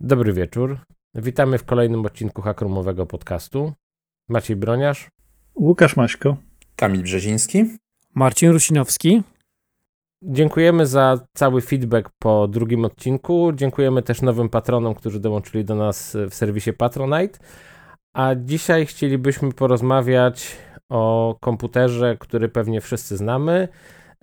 Dobry wieczór. Witamy w kolejnym odcinku Hakrumowego podcastu. Maciej Broniarz. Łukasz Maśko. Kamil Brzeziński. Marcin Rusinowski. Dziękujemy za cały feedback po drugim odcinku. Dziękujemy też nowym patronom, którzy dołączyli do nas w serwisie Patronite. A dzisiaj chcielibyśmy porozmawiać o komputerze, który pewnie wszyscy znamy.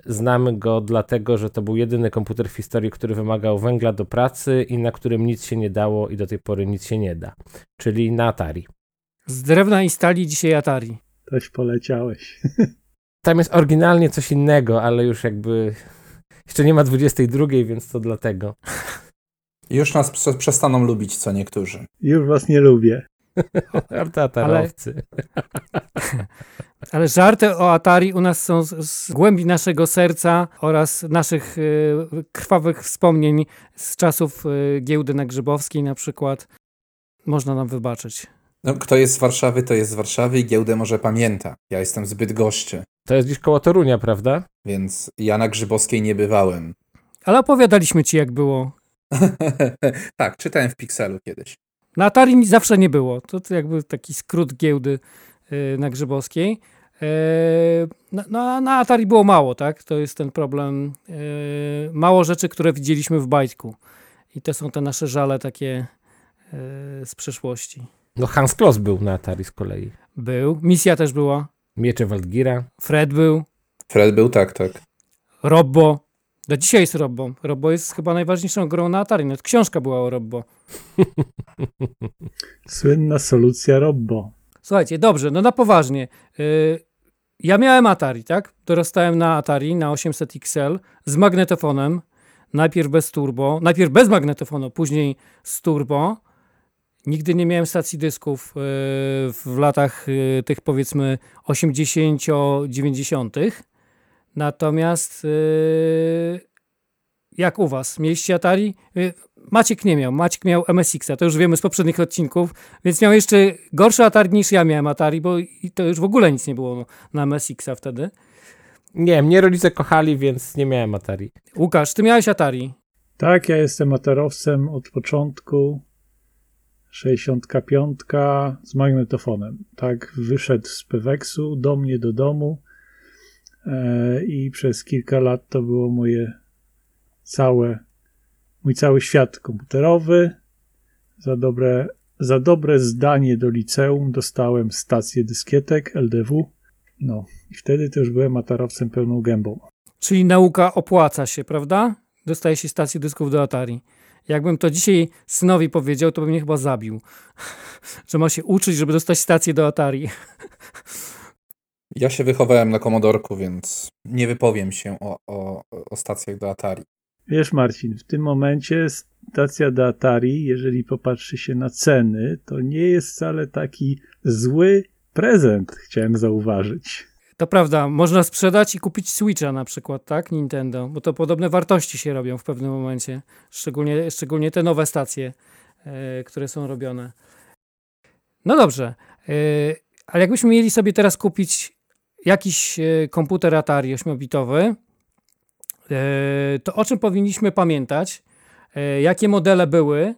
Znamy go dlatego, że to był jedyny komputer w historii, który wymagał węgla do pracy i na którym nic się nie dało i do tej pory nic się nie da. Czyli na Atari. Z drewna i stali dzisiaj Atari. Toś poleciałeś. Tam jest oryginalnie coś innego, ale już jakby jeszcze nie ma 22, więc to dlatego. Już nas przestaną lubić co niektórzy. Już was nie lubię. Atarowcy. Ale, ale żarty o Atari u nas są z, z głębi naszego serca oraz naszych y, krwawych wspomnień z czasów y, giełdy na Grzybowskiej na przykład. Można nam wybaczyć. No, kto jest z Warszawy, to jest z Warszawy i giełdę może pamięta. Ja jestem zbyt goszczy. To jest gdzieś koło Torunia, prawda? Więc ja na Grzybowskiej nie bywałem. Ale opowiadaliśmy ci, jak było. tak, czytałem w Pixelu kiedyś. Na Atari zawsze nie było. To, to jakby taki skrót giełdy na Grzybowskiej. Yy, no, no, na Atari było mało, tak? To jest ten problem. Yy, mało rzeczy, które widzieliśmy w bajku. I to są te nasze żale takie z przeszłości. No Hans Kloss był na Atari z kolei. Był. Misja też była. Miecze Waldgira. Fred był. Fred był, tak, tak. Robbo. Do dzisiaj jest Robbo. Robbo jest chyba najważniejszą grą na Atari. Nawet książka była o Robbo. Słynna solucja Robbo. Słuchajcie, dobrze, no na poważnie. Yy, ja miałem Atari, tak? Dorastałem na Atari, na 800 XL z magnetofonem. Najpierw bez turbo, najpierw bez magnetofonu, później z turbo. Nigdy nie miałem stacji dysków yy, w latach yy, tych powiedzmy 80-90. Natomiast jak u was? Mieliście Atari? Maciek nie miał. Maciek miał MSX-a, to już wiemy z poprzednich odcinków, więc miał jeszcze gorszy Atari niż ja miałem Atari, bo to już w ogóle nic nie było na MSX-a wtedy. Nie, mnie rodzice kochali, więc nie miałem Atari. Łukasz, ty miałeś Atari? Tak, ja jestem atarowcem od początku. 65 z magnetofonem. Tak, wyszedł z Peweksu do mnie do domu e, i przez kilka lat to było moje całe, mój cały świat komputerowy. Za dobre, za dobre zdanie do liceum dostałem stację dyskietek LDW. No i wtedy też byłem atarowcem pełną gębą. Czyli nauka opłaca się, prawda? Dostaje się stację dysków do Atari. Jakbym to dzisiaj synowi powiedział, to by mnie chyba zabił. że ma się uczyć, żeby dostać stację do Atari. ja się wychowałem na komodorku, więc nie wypowiem się o, o, o stacjach do Atari. Wiesz, Marcin, w tym momencie stacja do Atari, jeżeli popatrzy się na ceny, to nie jest wcale taki zły prezent, chciałem zauważyć. To prawda, można sprzedać i kupić Switcha na przykład, tak? Nintendo, bo to podobne wartości się robią w pewnym momencie, szczególnie, szczególnie te nowe stacje, e, które są robione. No dobrze, e, ale jakbyśmy mieli sobie teraz kupić jakiś e, komputer Atari 8-bitowy, e, to o czym powinniśmy pamiętać, e, jakie modele były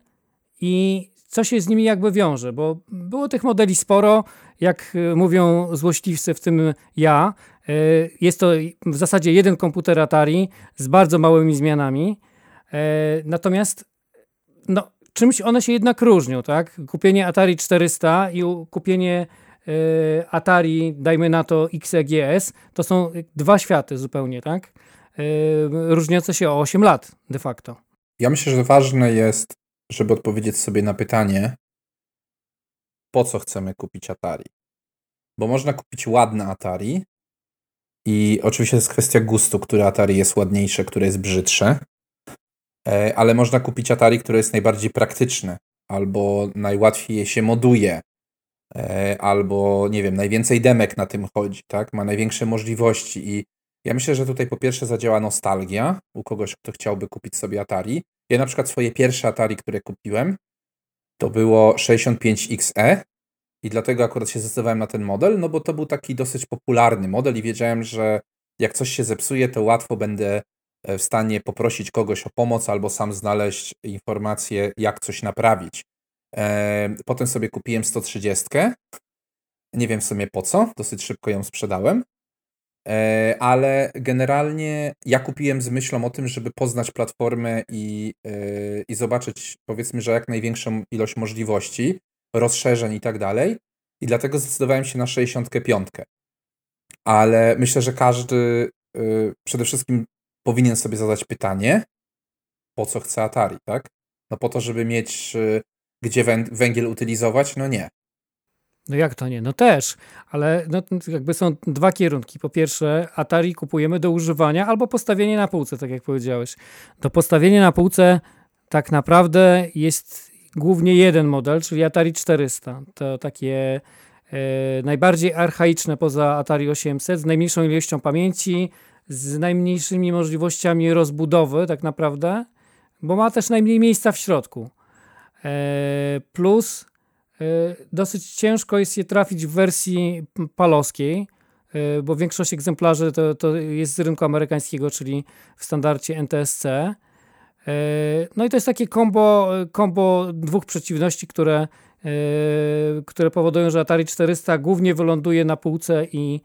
i co się z nimi jakby wiąże, bo było tych modeli sporo, jak e, mówią złośliwcy, w tym ja. E, jest to w zasadzie jeden komputer Atari z bardzo małymi zmianami. E, natomiast no, czymś one się jednak różnią, tak? Kupienie Atari 400 i kupienie Atari, dajmy na to XEGS, to są dwa światy zupełnie, tak? Różniące się o 8 lat de facto. Ja myślę, że ważne jest żeby odpowiedzieć sobie na pytanie, po co chcemy kupić Atari. Bo można kupić ładne Atari i oczywiście jest kwestia gustu, które Atari jest ładniejsze, które jest brzydsze, e, ale można kupić Atari, które jest najbardziej praktyczne albo najłatwiej je się moduje, e, albo nie wiem, najwięcej demek na tym chodzi, tak? Ma największe możliwości i ja myślę, że tutaj po pierwsze zadziała nostalgia u kogoś, kto chciałby kupić sobie Atari, ja na przykład swoje pierwsze Atari, które kupiłem, to było 65XE i dlatego akurat się zdecydowałem na ten model, no bo to był taki dosyć popularny model i wiedziałem, że jak coś się zepsuje, to łatwo będę w stanie poprosić kogoś o pomoc albo sam znaleźć informację, jak coś naprawić. Potem sobie kupiłem 130. Nie wiem w sumie po co, dosyć szybko ją sprzedałem. E, ale generalnie ja kupiłem z myślą o tym, żeby poznać platformę i, e, i zobaczyć, powiedzmy, że jak największą ilość możliwości, rozszerzeń i tak dalej. I dlatego zdecydowałem się na 65. Ale myślę, że każdy e, przede wszystkim powinien sobie zadać pytanie, po co chce Atari, tak? No po to, żeby mieć gdzie węgiel utylizować? No nie. No jak to nie? No też, ale no, jakby są dwa kierunki. Po pierwsze, Atari kupujemy do używania albo postawienie na półce, tak jak powiedziałeś. To postawienie na półce tak naprawdę jest głównie jeden model, czyli Atari 400. To takie e, najbardziej archaiczne poza Atari 800, z najmniejszą ilością pamięci, z najmniejszymi możliwościami rozbudowy tak naprawdę, bo ma też najmniej miejsca w środku. E, plus dosyć ciężko jest je trafić w wersji palowskiej, e, bo większość egzemplarzy to, to jest z rynku amerykańskiego, czyli w standardzie NTSC. E, no i to jest takie kombo, kombo dwóch przeciwności, które, które powodują, że Atari 400 głównie wyląduje na półce i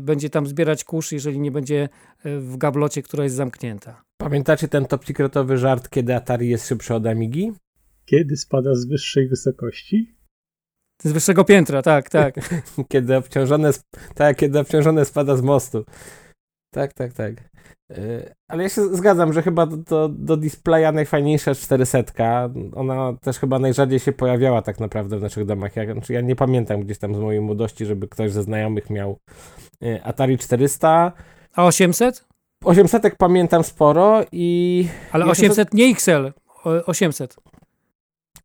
będzie tam zbierać kurz, jeżeli nie będzie w gablocie, która jest zamknięta. Pamiętacie ten top secretowy żart, kiedy Atari jest szybszy od Amigi? Kiedy spada z wyższej wysokości? Z wyższego piętra, tak, tak. kiedy obciążone, tak, kiedy obciążone spada z mostu. Tak, tak, tak. Y, ale ja się zgadzam, że chyba do, do displaya najfajniejsza jest 400. Ona też chyba najrzadziej się pojawiała tak naprawdę w naszych domach. Ja, znaczy ja nie pamiętam gdzieś tam z mojej młodości, żeby ktoś ze znajomych miał y, Atari 400. A 800? 800 pamiętam sporo i... Ale 800 nie XL, 800.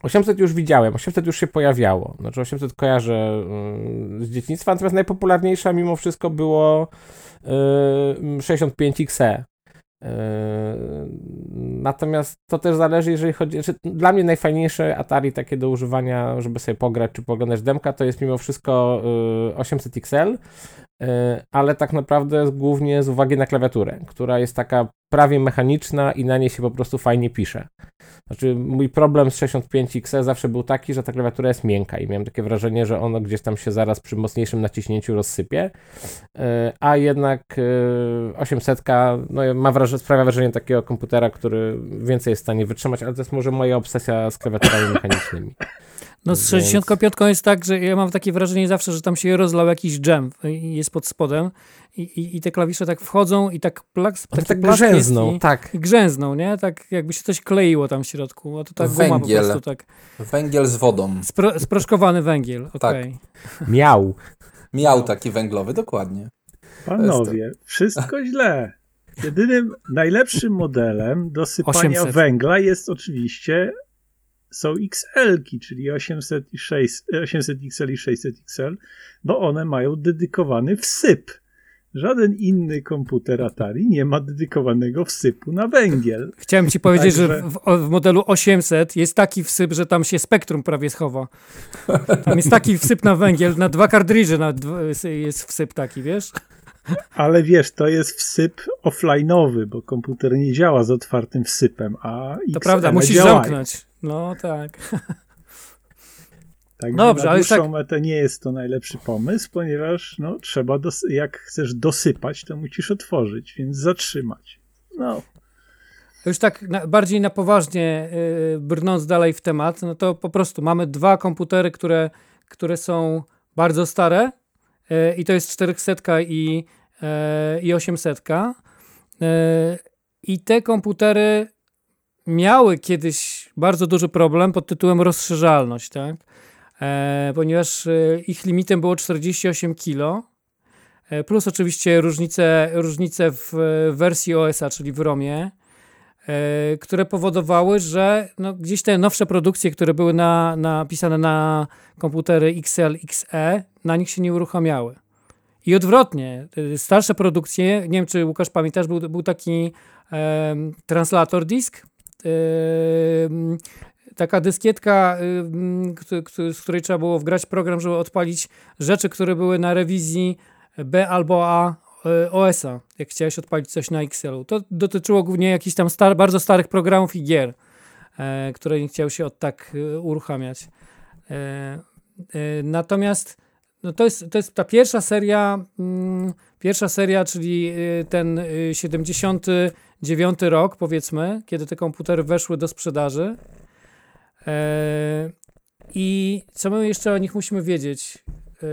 800 już widziałem, 800 już się pojawiało. Znaczy 800 kojarzę mm, z dzieciństwa, natomiast najpopularniejsza mimo wszystko było 65XE. Y, natomiast to też zależy, jeżeli chodzi. Znaczy, dla mnie najfajniejsze Atari takie do używania, żeby sobie pograć czy poglądać demka, to jest mimo wszystko 800 XL, y, ale tak naprawdę głównie z uwagi na klawiaturę, która jest taka prawie mechaniczna i na niej się po prostu fajnie pisze. Znaczy, mój problem z 65XE zawsze był taki, że ta klawiatura jest miękka i miałem takie wrażenie, że ono gdzieś tam się zaraz przy mocniejszym naciśnięciu rozsypie, e, a jednak 800 e, no, ma wrażenie, sprawia wrażenie takiego komputera, który więcej jest w stanie wytrzymać, ale to jest może moja obsesja z klawiaturami mechanicznymi. No z 65 jest tak, że ja mam takie wrażenie zawsze, że tam się rozlał jakiś dżem jest pod spodem i, i, i te klawisze tak wchodzą i tak plaks, tak, tak grzęzną, i, tak. I grzęzną, nie? Tak jakby się coś kleiło tam w środku, a to tak węgiel. po prostu tak. Węgiel z wodą. Spro, sproszkowany węgiel, okej. Okay. Tak. Miał. Miał taki węglowy, dokładnie. Panowie, wszystko źle. Jedynym najlepszym modelem do sypania 800. węgla jest oczywiście są XL-ki, czyli 800, i 6, 800 XL i 600 XL, bo one mają dedykowany wsyp. Żaden inny komputer Atari nie ma dedykowanego wsypu na węgiel. Chciałem ci powiedzieć, Także... że w, w, modelu 800 jest taki wsyp, że tam się spektrum prawie schowa. Tam jest taki wsyp na węgiel, na dwa kartridże jest wsyp taki, wiesz? Ale wiesz, to jest wsyp offline'owy, bo komputer nie działa z otwartym wsypem, a To prawda, musisz działają. zamknąć. No tak. Także Dobrze, na ale tak... metę nie jest to najlepszy pomysł, ponieważ no, trzeba, dos- jak chcesz dosypać, to musisz otworzyć, więc zatrzymać. No. Już tak na, bardziej na poważnie yy, brnąc dalej w temat, no to po prostu mamy dwa komputery, które, które są bardzo stare yy, i to jest 400 i, yy, i 800. Yy, I te komputery miały kiedyś bardzo duży problem pod tytułem rozszerzalność, tak? E, ponieważ e, ich limitem było 48 kg, e, plus oczywiście różnice, różnice w wersji OSA, czyli w ROMie, e, które powodowały, że no, gdzieś te nowsze produkcje, które były na, napisane na komputery XL, XE, na nich się nie uruchamiały. I odwrotnie, e, starsze produkcje, nie wiem czy Łukasz pamiętasz, był, był taki e, translator disk, taka dyskietka, z której trzeba było wgrać program, żeby odpalić rzeczy, które były na rewizji B albo A y, OS-a, jak chciałeś odpalić coś na Excelu. To dotyczyło głównie jakichś tam star bardzo starych programów i gier, e, które nie chciał się od tak y, uruchamiać. E, e, natomiast no to, jest, to jest ta pierwsza seria, mm, pierwsza seria, czyli y, ten 70 dziewiąty rok, powiedzmy, kiedy te komputery weszły do sprzedaży. E, I co my jeszcze o nich musimy wiedzieć? E,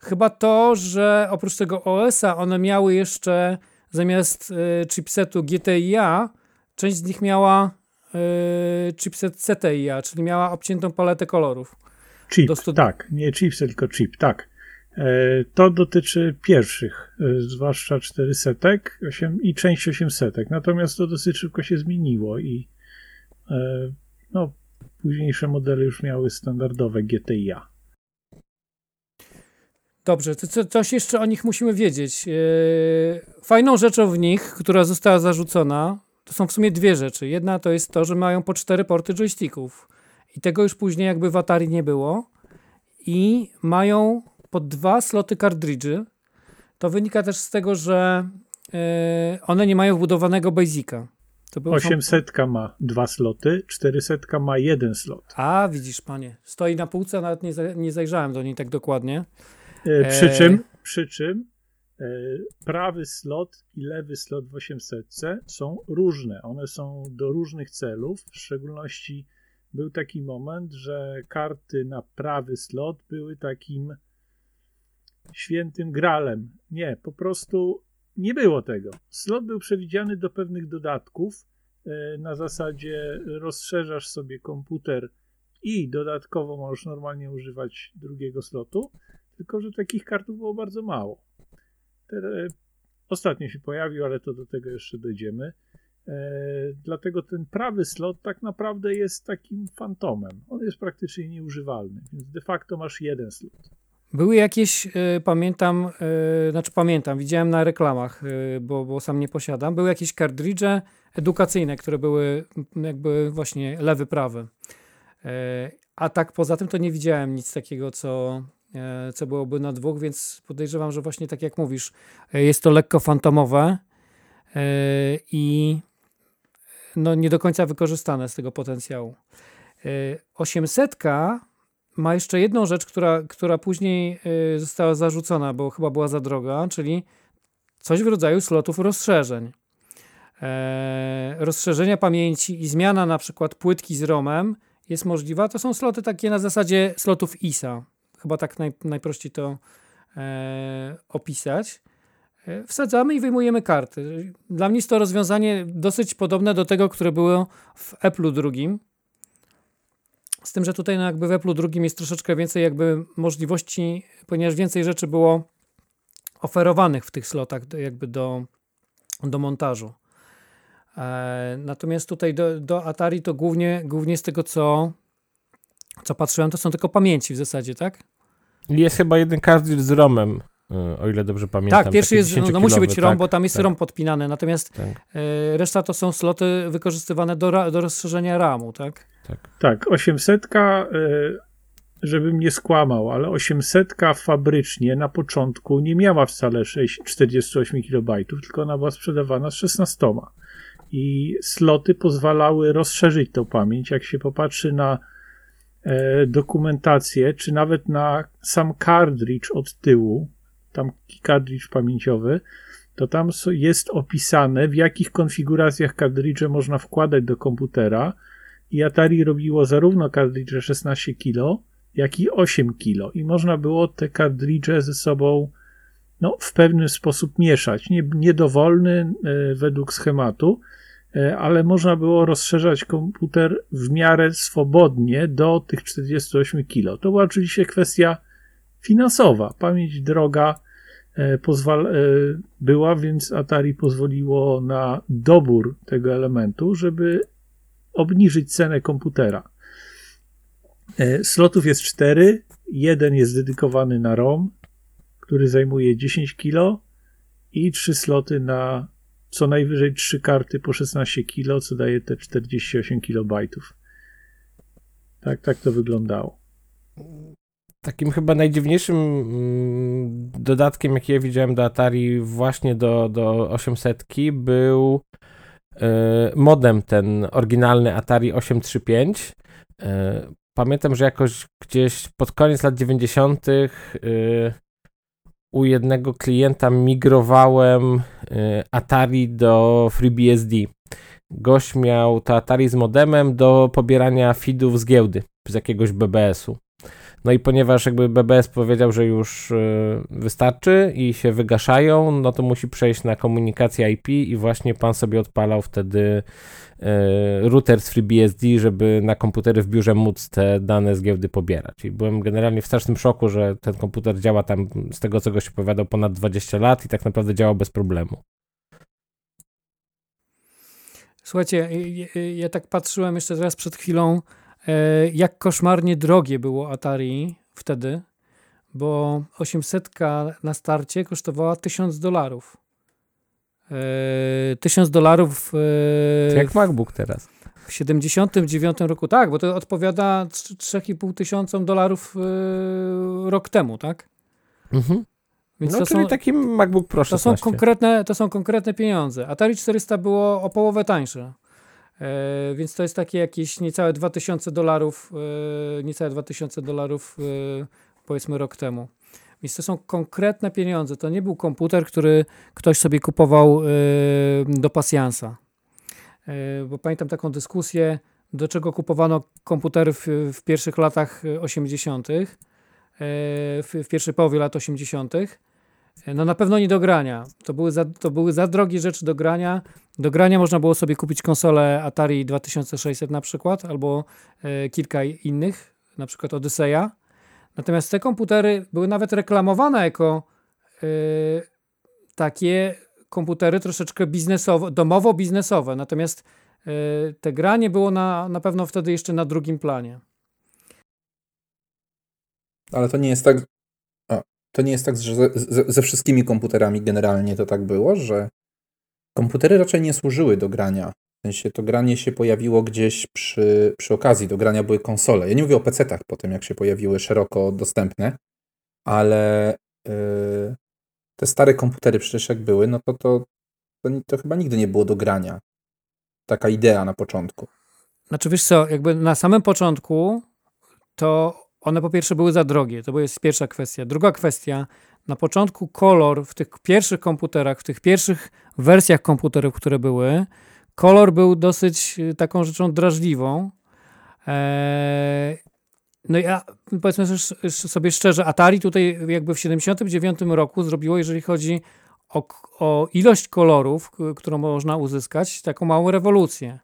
chyba to, że oprócz tego OS-a one miały jeszcze zamiast e, chipsetu GTIA, część z nich miała e, chipset CTIA, czyli miała obciętą paletę kolorów. Chip, tak. Nie chipset, tylko chip, tak. E, To dotyczy pierwszych, e, zwłaszcza 400 8, i część 800. Natomiast to dosyć szybko się zmieniło i e, no, późniejsze modele już miały standardowe GTIA. Dobrze, to co, coś jeszcze o nich musimy wiedzieć. Fajną rzeczą w nich, która została zarzucona, to są w sumie dwie rzeczy. Jedna to jest to, że mają po cztery porty joysticków. I tego już później jakby w Atari nie było. I mają po dwa sloty kartridży. To wynika też z tego, że yy, one nie mają wbudowanego Basica. To był 800 ma dwa sloty, 400 ma jeden slot. A, widzisz, panie. Stoi na półce, nawet nie, nie zajrzałem do niej tak dokładnie. E, Przy E. czym, przy czym e, prawy slot i lewy slot w 800 są różne. One są do różnych celów. W szczególności był taki moment, że karty na prawy slot były takim świętym gralem. Nie, po prostu nie było tego. Slot był przewidziany do pewnych dodatków. e, Na zasadzie rozszerzasz sobie komputer i dodatkowo możesz normalnie używać drugiego slotu. Tylko, że takich kartów było bardzo mało. Te, ostatnio się pojawił, ale to do tego jeszcze dojdziemy. E, dlatego ten prawy slot tak naprawdę jest takim fantomem. On jest praktycznie nieużywalny, więc de facto masz jeden slot. Były jakieś, y, pamiętam, y, znaczy pamiętam, widziałem na reklamach, y, bo, bo sam nie posiadam, były jakieś kartridże edukacyjne, które były jakby właśnie lewy, prawy. A tak poza tym to nie widziałem nic takiego, co, co byłoby na dwóch, więc podejrzewam, że właśnie tak jak mówisz, jest to lekko fantomowe i no, nie do końca wykorzystane z tego potencjału. Y, 800 ma jeszcze jedną rzecz, która, która później y, została zarzucona, bo chyba była za droga, czyli coś w rodzaju slotów rozszerzeń. E, rozszerzenia pamięci i zmiana na przykład płytki z ROMem jest możliwa. To są sloty takie na zasadzie slotów ISA. Chyba tak naj, najprościej to e, opisać. E, Wsadzamy i wyjmujemy karty. Dla mnie jest to rozwiązanie dosyć podobne do tego, które było w Apple'u drugim. Z tym, że tutaj no jakby w Apple'u drugim jest troszeczkę więcej jakby możliwości, ponieważ więcej rzeczy było oferowanych w tych slotach jakby do, do montażu. E, natomiast tutaj do, do Atari to głównie, głównie z tego, co, co patrzyłem, to są tylko pamięci w zasadzie, tak? Jest chyba jeden kartridż z ROMem, y, o ile dobrze pamiętam. tak, pierwszy jest, no, no musi być 10-kilowy, ROM, tak, bo tam jest tak, ROM podpinany, natomiast Tak, e, reszta to są sloty wykorzystywane do, do rozszerzenia RAMu, tak? Tak. Tak, 800, e, żebym nie skłamał, ale 800 fabrycznie na początku nie miała wcale 6, 48 KB, tylko ona była sprzedawana z 16. I sloty pozwalały rozszerzyć tą pamięć. Jak się popatrzy na e, dokumentację, czy nawet na sam kartridż od tyłu, tam kartridż pamięciowy, to tam jest opisane, w jakich konfiguracjach kartridże można wkładać do komputera. I Atari robiło zarówno kartridże 16 kg, jak i 8 kg. I można było te kartridże ze sobą no, w pewien sposób mieszać. Nie, niedowolny e, według schematu, e, ale można było rozszerzać komputer w miarę swobodnie do tych 48 kg. To była oczywiście kwestia finansowa. Pamięć droga e, pozwal, e, była, więc Atari pozwoliło na dobór tego elementu, żeby obniżyć cenę komputera. E, Slotów jest cztery. Jeden jest dedykowany na ROM, który zajmuje 10 kg i trzy sloty na co najwyżej trzy karty po 16 kg, co daje te 48 KB. Tak, tak to wyglądało. Takim chyba najdziwniejszym mm, dodatkiem, jaki ja widziałem do Atari właśnie do, do 800 był modem ten oryginalny Atari 835. E, pamiętam, że jakoś gdzieś pod koniec lat 90. u jednego klienta migrowałem Atari do FreeBSD. Gość miał to Atari z modemem do pobierania feedów z giełdy, z jakiegoś BBS-u. No i ponieważ jakby BBS powiedział, że już y, wystarczy i się wygaszają, no to musi przejść na komunikację IP i właśnie pan sobie odpalał wtedy y, router z FreeBSD, żeby na komputery w biurze móc te dane z giełdy pobierać. I byłem generalnie w strasznym szoku, że ten komputer działa tam, z tego co goś opowiadał, ponad 20 lat i tak naprawdę działał bez problemu. Słuchajcie, ja, ja tak patrzyłem jeszcze teraz przed chwilą jak koszmarnie drogie było Atari wtedy, bo 800 na starcie kosztowała 1000 dolarów. 1000 e, dolarów. E, jak MacBook teraz. W 79 roku, tak, bo to odpowiada 3,5 tysiącom dolarów rok temu, tak? Mhm. Więc no, to czyli są, taki MacBook Pro 16. To są, konkretne, to są konkretne pieniądze. Atari 400 było o połowę tańsze. E, więc to jest takie jakieś niecałe 2000 dolarów, e, niecałe 2000 dolarów e, powiedzmy rok temu. Więc to są konkretne pieniądze. To nie był komputer, który ktoś sobie kupował do pasjansa. Bo pamiętam taką dyskusję, do czego kupowano komputery w, w pierwszych latach 80., w, w pierwszej połowie lat 80. No na pewno nie do grania. To były, za, to były za drogie rzeczy do grania. Do grania można było sobie kupić konsolę Atari 2600 na przykład, albo e, kilka innych, na przykład Odyseja. Natomiast te komputery były nawet reklamowane jako e, takie komputery troszeczkę biznesowe, domowo-biznesowe. Natomiast e, te granie było na, na pewno wtedy jeszcze na drugim planie. Ale to nie jest tak, to nie jest tak, że ze, ze, wszystkimi komputerami generalnie to tak było, że komputery raczej nie służyły do grania. W sensie to granie się pojawiło gdzieś przy, przy okazji. Do grania były konsole. Ja nie mówię o PC-tach potem, jak się pojawiły szeroko dostępne, ale yy, te stare komputery przecież jak były, no to, to, to, to chyba nigdy nie było do grania. Taka idea na początku. Znaczy wiesz co, jakby na samym początku to one po pierwsze były za drogie, to jest pierwsza kwestia. Druga kwestia, na początku kolor w tych pierwszych komputerach, w tych pierwszych wersjach komputerów, które były, kolor był dosyć y, taką rzeczą drażliwą. Eee, no ja powiedzmy sobie szczerze, Atari tutaj jakby w 79 roku zrobiło, jeżeli chodzi o, o ilość kolorów, którą można uzyskać, taką małą rewolucję.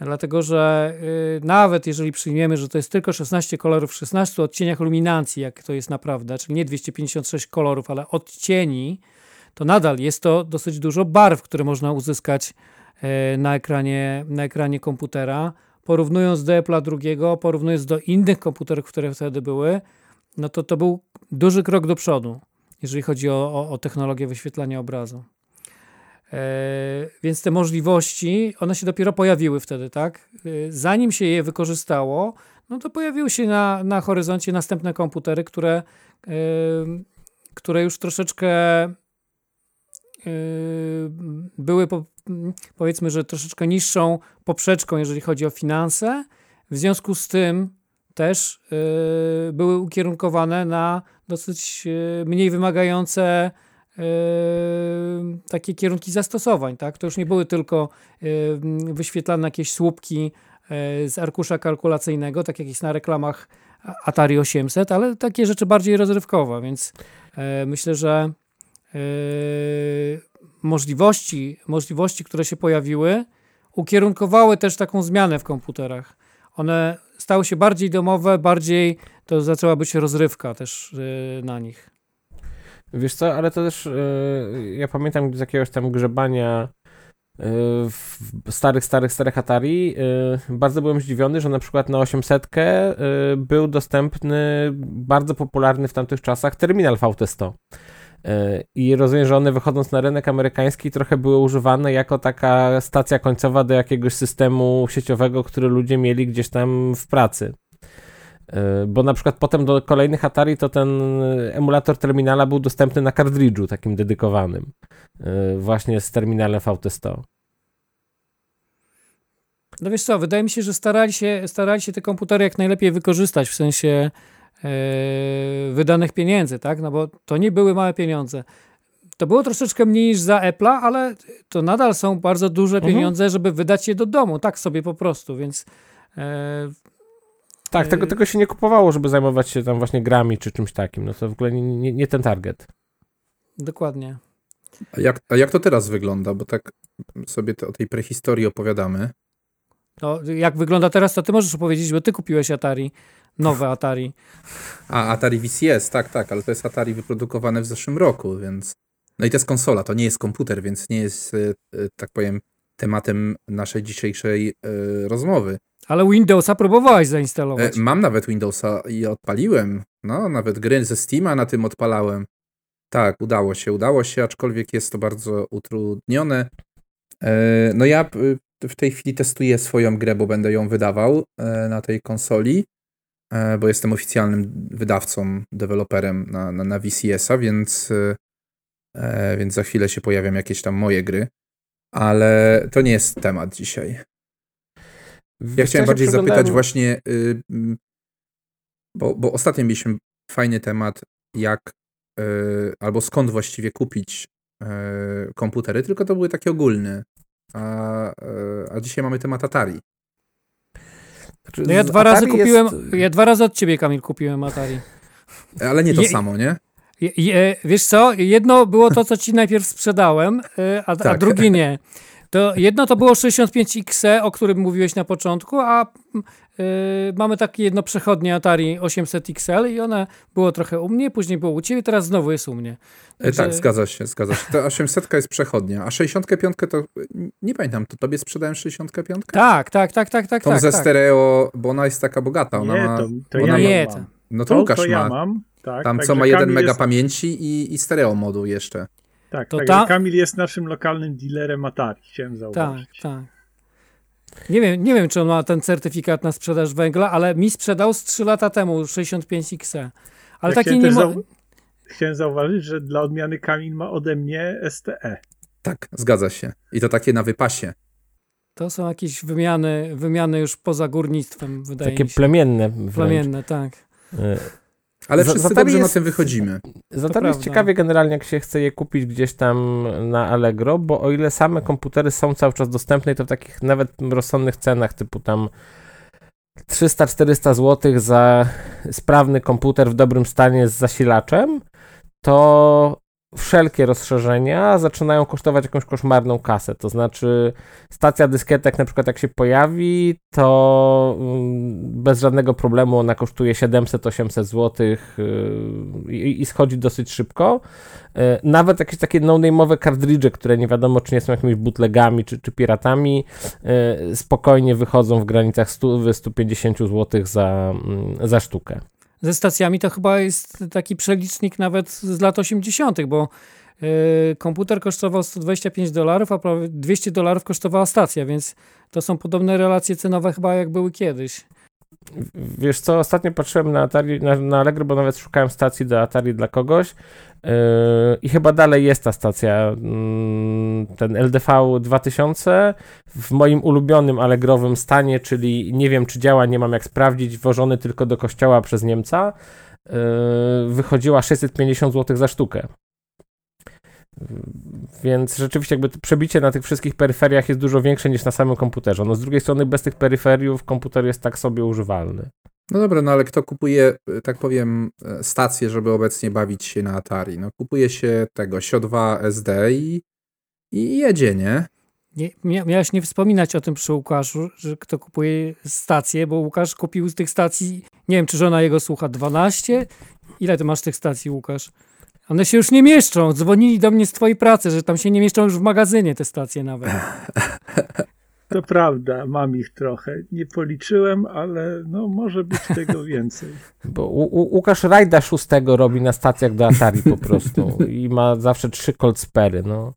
Dlatego, że y, nawet jeżeli przyjmiemy, że to jest tylko 16 kolorów w 16 odcieniach luminacji, jak to jest naprawdę, czyli nie 256 kolorów, ale odcieni, to nadal jest to dosyć dużo barw, które można uzyskać y, na ekranie, na ekranie komputera. Porównując do Apple'a drugiego, porównując do innych komputerów, które wtedy były, no to to był duży krok do przodu, jeżeli chodzi o, o, o technologię wyświetlania obrazu. E, więc te możliwości, one się dopiero pojawiły wtedy, tak? E, zanim się je wykorzystało, no to pojawiły się na, na horyzoncie następne komputery, które, e, które już troszeczkę były po, powiedzmy, że troszeczkę niższą poprzeczką, jeżeli chodzi o finanse. W związku z tym też były ukierunkowane na dosyć mniej wymagające takie kierunki zastosowań. Tak? To już nie były tylko yy, wyświetlane jakieś słupki yy, z arkusza kalkulacyjnego, tak jak jest na reklamach Atari 800, ale takie rzeczy bardziej rozrywkowe, więc myślę, że możliwości, możliwości, które się pojawiły, ukierunkowały też taką zmianę w komputerach. One stały się bardziej domowe, bardziej to zaczęła być rozrywka też na nich. Wiesz co, ale to też yy, ja pamiętam z jakiegoś tam grzebania yy, w starych, starych, starych Atari yy, bardzo byłem zdziwiony, że na przykład na 800 był dostępny bardzo popularny w tamtych czasach terminal VT100. I rozumiem, że one wychodząc na rynek amerykański trochę były używane jako taka stacja końcowa do jakiegoś systemu sieciowego, który ludzie mieli gdzieś tam w pracy. E, bo na przykład potem do kolejnych Atari to ten emulator terminala był dostępny na kartridżu takim dedykowanym. E, właśnie z terminalem VT100. No wiesz co, wydaje mi się, że starali się, starali się te komputery jak najlepiej wykorzystać w sensie e, wydanych pieniędzy, tak? No bo to nie były małe pieniądze. To było troszeczkę mniej niż za Apple'a, ale to nadal są bardzo duże Mhm. pieniądze, żeby wydać je do domu, tak sobie po prostu, więc e, Tak, tego, Yy. tego się nie kupowało, żeby zajmować się tam właśnie grami czy czymś takim. No to w ogóle nie, nie, nie ten target. dokładnie. A jak, a jak to teraz wygląda? Bo tak sobie te, o tej prehistorii opowiadamy. No, jak wygląda teraz, to ty możesz opowiedzieć, bo ty kupiłeś Atari, nowe Atari. A, Atari VCS, tak, tak, ale to jest Atari wyprodukowane w zeszłym roku, więc... No i to jest konsola, to nie jest komputer, więc nie jest, e, e, tak powiem, tematem naszej dzisiejszej e, rozmowy. Ale Windowsa próbowałeś E, zainstalować. mam nawet Windowsa i odpaliłem. No, nawet gry ze Steama na tym odpalałem. Tak, udało się, udało się, aczkolwiek jest to bardzo utrudnione. E, no ja e, w tej chwili testuję swoją grę, bo będę ją wydawał e, na tej konsoli, e, bo jestem oficjalnym wydawcą, deweloperem na, na, na VCS-a, więc, e, e, więc za chwilę się pojawią jakieś tam moje gry. Ale to nie jest temat dzisiaj. Ja chciałem bardziej zapytać właśnie, y, mm, bo, bo ostatnio mieliśmy fajny temat, jak y, albo skąd właściwie kupić y, komputery, tylko to były takie ogólne. A, a dzisiaj mamy temat Atari. Znaczy, No ja dwa razy Atari kupiłem, jest- ja dwa razy od ciebie, Kamil, kupiłem Atari. Ale nie to Je- samo, nie? Je, wiesz co, jedno było to, co ci najpierw sprzedałem, y, a, a Tak. drugie nie. To jedno to było 65XE, o którym mówiłeś na początku, a y, mamy takie jedno przechodnie Atari 800 XL i one było trochę u mnie, później było u ciebie, teraz znowu jest u mnie. E, Także- Tak, zgadza się, zgadza się. Ta 800 jest przechodnia, a 65 to, nie pamiętam, to tobie sprzedałem 65? Tak, tak, tak, tak, tak. Tą tak, ze tak. stereo, bo ona jest taka bogata. Ona Nie, ma, to, to ona ja Nie, ją to- mam. no to, To, Łukasz to ja ma. mam. Tak, Tam także co ma 1 Kamil mega jest, pamięci i, i stereo modu jeszcze. Tak, To także ta- Kamil jest naszym lokalnym dealerem Atari, chciałem Tak, zauważyć. tak. Nie wiem, nie wiem, czy on ma ten certyfikat na sprzedaż węgla, ale mi sprzedał z 3 lata temu 65XE. Ale Ja taki chciałem nie ma... zau- Chciałem zauważyć, że dla odmiany Kamil ma ode mnie E. STE. Tak, zgadza się. I to takie na wypasie. To są jakieś wymiany, wymiany już poza górnictwem, wydaje Takie mi się. plemienne. wręcz. Plemienne, tak. E, Ale Za- wszyscy dobrze jest- na tym wychodzimy. Z Atari jest ciekawie generalnie, jak się chce je kupić gdzieś tam na Allegro, bo o ile same komputery są cały czas dostępne, to w takich nawet rozsądnych cenach, typu tam 300-400 zł za sprawny komputer w dobrym stanie z zasilaczem, to wszelkie rozszerzenia zaczynają kosztować jakąś koszmarną kasę. To znaczy, stacja dyskietek, na przykład, jak się pojawi, to mm, bez żadnego problemu ona kosztuje 700-800 zł i, i schodzi dosyć szybko. Y, Nawet jakieś takie no-name'owe kartridże, które nie wiadomo, czy nie są jakimiś bootlegami, czy, czy piratami, y, spokojnie wychodzą w granicach 100-150 zł za, mm, za sztukę. Ze stacjami to chyba jest taki przelicznik nawet z lat 80., bo y, komputer kosztował 125 dolarów, a prawie 200 dolarów kosztowała stacja, więc to są podobne relacje cenowe chyba jak były kiedyś. Wiesz co, ostatnio patrzyłem na Atari, na, na Allegro, bo nawet szukałem stacji do Atari dla kogoś yy, i chyba dalej jest ta stacja, mm, ten LDV 2000 w moim ulubionym Allegrowym stanie, czyli nie wiem czy działa, nie mam jak sprawdzić, wożony tylko do kościoła przez Niemca, yy, wychodziła 650 zł za sztukę. Więc rzeczywiście jakby to przebicie na tych wszystkich peryferiach jest dużo większe niż na samym komputerze. No z drugiej strony bez tych peryferiów komputer jest tak sobie używalny. No dobra, no ale kto kupuje, e, tak powiem, e, stację, żeby obecnie bawić się na Atari? No kupuje się tego SIO2 SD i, i jedzie, nie? Nie, mia, miałeś nie wspominać o tym przy Łukaszu, że kto kupuje stacje, bo Łukasz kupił z tych stacji, nie wiem czy żona jego słucha, 12? Ile ty masz tych stacji, Łukasz? One się już nie mieszczą. Dzwonili do mnie z twojej pracy, że tam się nie mieszczą już w magazynie te stacje nawet. To prawda, mam ich trochę. Nie policzyłem, ale no może być tego więcej. Bo U- U- Łukasz Rajda szóstego robi na stacjach do Atari po prostu i ma zawsze trzy Cold Spery, no.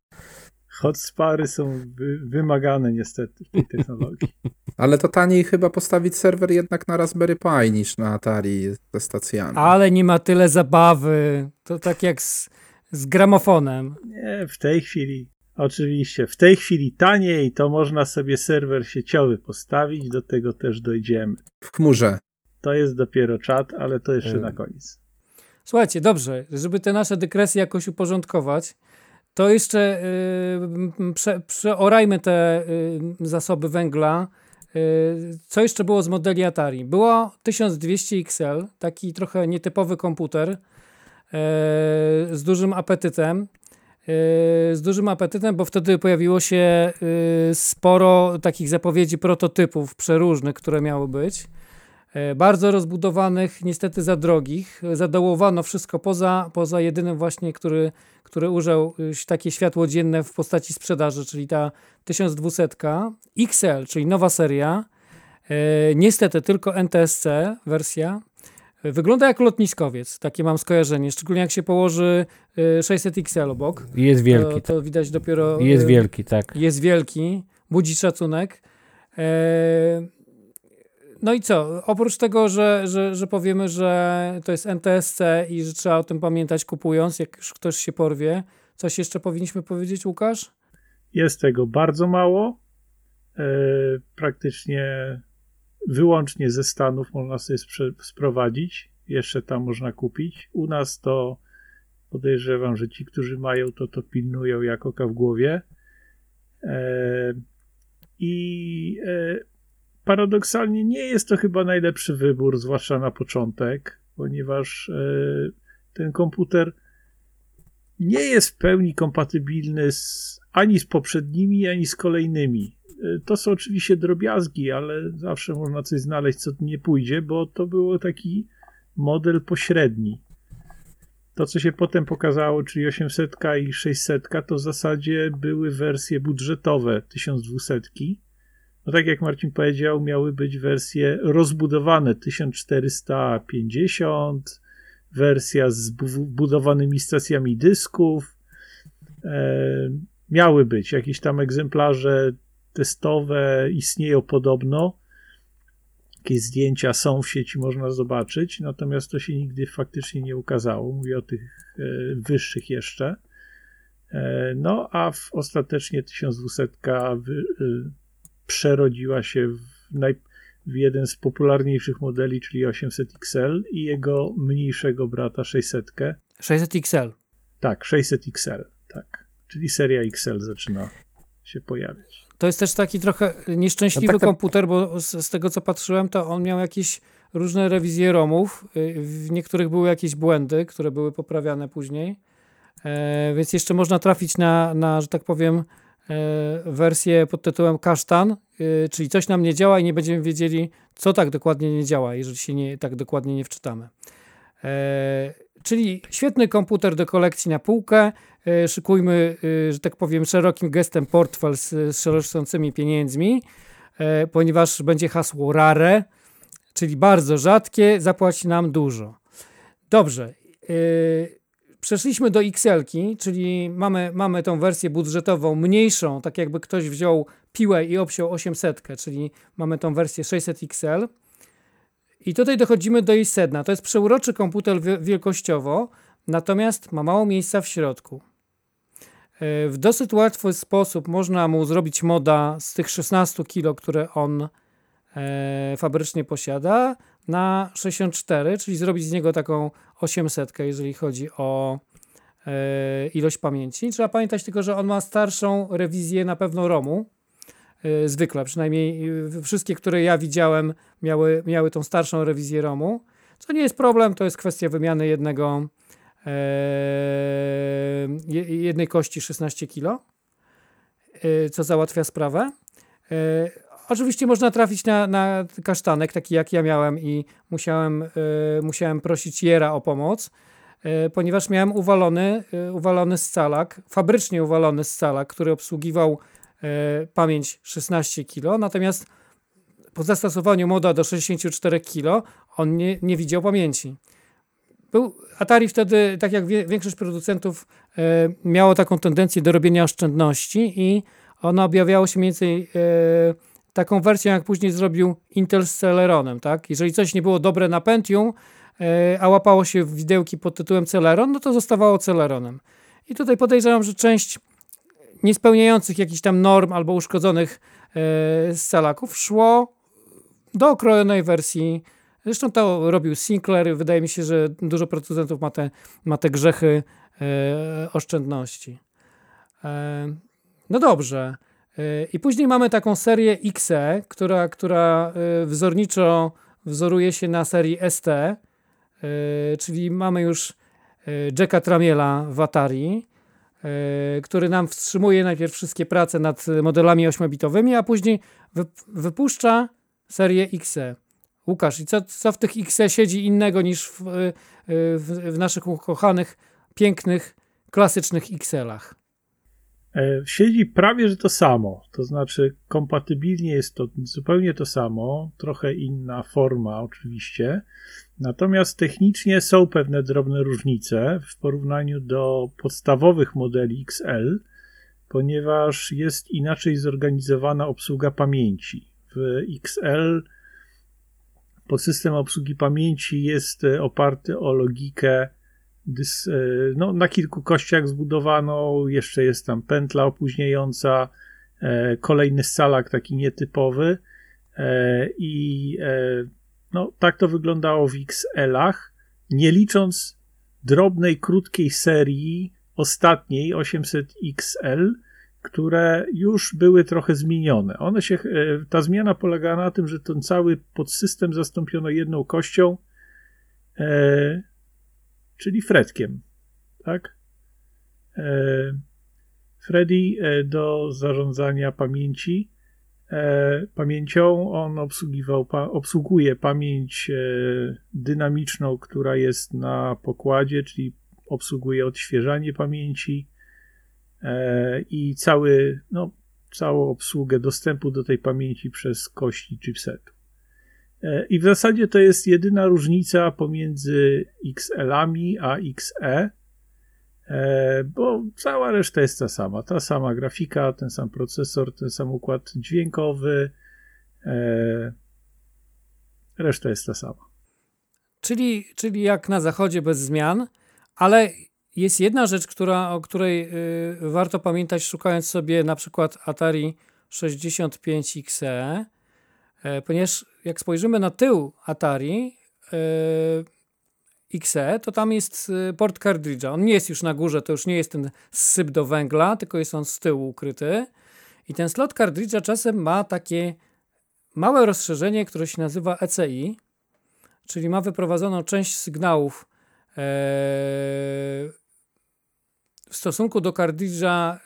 Hotspary są wy, wymagane niestety w tej technologii. Ale to taniej chyba postawić serwer jednak na Raspberry Pi niż na Atari ze stacjami. Ale nie ma tyle zabawy. To tak jak z, z gramofonem. Nie, w tej chwili, oczywiście, w tej chwili taniej, to można sobie serwer sieciowy postawić, do tego też dojdziemy. W chmurze. To jest dopiero czat, ale to jeszcze Mm. na koniec. Słuchajcie, dobrze, żeby te nasze dykresje jakoś uporządkować, to jeszcze yy, prze, przeorajmy te yy, zasoby węgla. Yy, co jeszcze było z modeli Atari? Było 1200 XL, taki trochę nietypowy komputer z dużym apetytem. Z dużym apetytem, bo wtedy pojawiło się sporo takich zapowiedzi prototypów przeróżnych, które miały być. E, bardzo rozbudowanych, niestety za drogich. Zadołowano wszystko poza, poza jedynym właśnie, który, który użył y, takie światło dzienne w postaci sprzedaży, czyli ta 1200 XL, czyli nowa seria. E, Niestety tylko NTSC wersja. E, Wygląda jak lotniskowiec, takie mam skojarzenie, szczególnie jak się położy y, 600 XL obok. Jest wielki. To, to widać dopiero. Jest y, wielki, tak. jest wielki, budzi szacunek. No i co? Oprócz tego, że, że, że powiemy, że to jest NTSC i że trzeba o tym pamiętać kupując, jak już ktoś się porwie, coś jeszcze powinniśmy powiedzieć, Łukasz? Jest tego bardzo mało. E, praktycznie wyłącznie ze Stanów można sobie sprowadzić. Jeszcze tam można kupić. U nas to podejrzewam, że ci, którzy mają to, to pilnują jak oka w głowie. E, I e, paradoksalnie nie jest to chyba najlepszy wybór, zwłaszcza na początek, ponieważ e, ten komputer nie jest w pełni kompatybilny z, ani z poprzednimi, ani z kolejnymi. Y, To są oczywiście drobiazgi, ale zawsze można coś znaleźć, co nie pójdzie, bo to był taki model pośredni. To, co się potem pokazało, czyli 800 i 600, to w zasadzie były wersje budżetowe 1200. No tak jak Marcin powiedział, miały być wersje rozbudowane 1450, wersja z bu- budowanymi stacjami dysków. E, miały być jakieś tam egzemplarze testowe, istnieją podobno. Jakieś zdjęcia są w sieci, można zobaczyć, natomiast to się nigdy faktycznie nie ukazało. Mówię o tych e, wyższych jeszcze. E, no a w, ostatecznie 1200 wy, e, przerodziła się w, naj, w jeden z popularniejszych modeli, czyli 800 XL i jego mniejszego brata 600. 600 XL. Tak, 600 XL, tak. Czyli seria XL zaczyna się pojawiać. To jest też taki trochę nieszczęśliwy No tak, komputer, bo z, z tego co patrzyłem, to on miał jakieś różne rewizje ROMów. y, W niektórych były jakieś błędy, które były poprawiane później. E, więc jeszcze można trafić na, na że tak powiem, wersję pod tytułem kasztan, y, czyli coś nam nie działa i nie będziemy wiedzieli, co tak dokładnie nie działa, jeżeli się nie, tak dokładnie nie wczytamy. E, czyli świetny komputer do kolekcji na półkę. E, szykujmy, e, że tak powiem, szerokim gestem portfel z, z szerzącymi pieniędzmi, e, ponieważ będzie hasło rare, czyli bardzo rzadkie, zapłaci nam dużo. Dobrze. e, Przeszliśmy do XL-ki, czyli mamy, mamy tą wersję budżetową mniejszą, tak jakby ktoś wziął piłę i obsiął 800, czyli mamy tą wersję 600 XL. I tutaj dochodzimy do jej sedna. To jest przeuroczy komputer wi- wielkościowo, natomiast ma mało miejsca w środku. E, W dosyć łatwy sposób można mu zrobić moda z tych 16 kg, które on e, fabrycznie posiada, na 64, czyli zrobić z niego taką 800, jeżeli chodzi o e, ilość pamięci. Trzeba pamiętać tylko, że on ma starszą rewizję na pewno ROMu. E, zwykle, przynajmniej e, wszystkie, które ja widziałem, miały, miały tą starszą rewizję ROMu. Co nie jest problem, to jest kwestia wymiany jednego je- jednej kości 16 kg, co załatwia sprawę. Oczywiście można trafić na, na kasztanek, taki jak ja miałem i musiałem, e, musiałem prosić Jera o pomoc, e, ponieważ miałem uwalony, e, uwalony scalak, fabrycznie uwalony scalak, który obsługiwał pamięć 16 kg, natomiast po zastosowaniu moda do 64 kg on nie, nie widział pamięci. był Atari wtedy, tak jak większość producentów, miało taką tendencję do robienia oszczędności i ono objawiało się e, taką wersją, jak później zrobił Intel z Celeronem. Tak? Jeżeli coś nie było dobre na Pentium, e, a łapało się w widełki pod tytułem Celeron, no to zostawało Celeronem. I tutaj podejrzewam, że część niespełniających jakichś tam norm albo uszkodzonych scalaków szło do okrojonej wersji Zresztą to robił Sinclair. Wydaje mi się, że dużo producentów ma te, ma te grzechy e, oszczędności. E, no dobrze. E, I później mamy taką serię XE, która, która e, wzorniczo wzoruje się na serii ST, e, czyli mamy już Jacka Tramiela w Atari, który nam wstrzymuje najpierw wszystkie prace nad modelami 8-bitowymi, a później wypuszcza serię XE. Łukasz, i co, co w tych XE siedzi innego niż w, w, w naszych ukochanych, pięknych, klasycznych XL-ach? E, siedzi prawie że to samo, to znaczy kompatybilnie jest to zupełnie to samo, trochę inna forma oczywiście, natomiast technicznie są pewne drobne różnice w porównaniu do podstawowych modeli XL, ponieważ jest inaczej zorganizowana obsługa pamięci. W XL Podsystem obsługi pamięci jest e, oparty o logikę e, no, na kilku kościach zbudowano, jeszcze jest tam pętla opóźniająca, e, kolejny salak taki nietypowy i no, tak to wyglądało w XL-ach, nie licząc drobnej, krótkiej serii ostatniej 800 XL, które już były trochę zmienione. One się, e, ta zmiana polegała na tym, że ten cały podsystem zastąpiono jedną kością, e, czyli fretkiem. Tak? E, Freddy e, do zarządzania pamięci. E, pamięcią on obsługiwał, obsługuje pamięć dynamiczną, która jest na pokładzie, czyli obsługuje odświeżanie pamięci i cały, no, całą obsługę dostępu do tej pamięci przez kości chipsetu. E, I w zasadzie to jest jedyna różnica pomiędzy XL-ami a XE, e, bo cała reszta jest ta sama. Ta sama grafika, ten sam procesor, ten sam układ dźwiękowy, reszta jest ta sama. Czyli, czyli jak na zachodzie bez zmian, ale jest jedna rzecz, która, o której y, warto pamiętać, szukając sobie na przykład Atari 65XE, e, ponieważ jak spojrzymy na tył Atari e, XE, to tam jest y, port kartridża. On nie jest już na górze, to już nie jest ten syp do węgla, tylko jest on z tyłu ukryty. I ten slot kartridża czasem ma takie małe rozszerzenie, które się nazywa ECI, czyli ma wyprowadzoną część sygnałów e, w stosunku do kartridża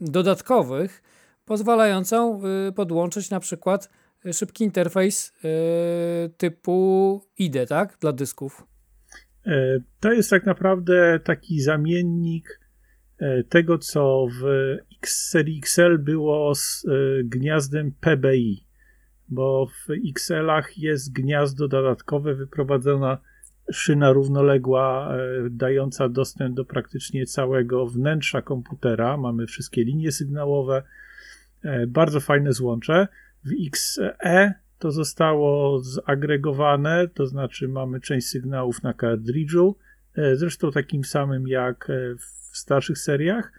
dodatkowych, pozwalającą podłączyć na przykład szybki interfejs y, typu IDE, tak, dla dysków. E, to jest tak naprawdę taki zamiennik e, tego, co w X serii XL było z e, gniazdem PBI, bo w XL-ach jest gniazdo dodatkowe wyprowadzone szyna równoległa e, dająca dostęp do praktycznie całego wnętrza komputera. Mamy wszystkie linie sygnałowe, e, bardzo fajne złącze. W XE to zostało zagregowane, to znaczy mamy część sygnałów na kartridżu, e, zresztą takim samym jak w starszych seriach,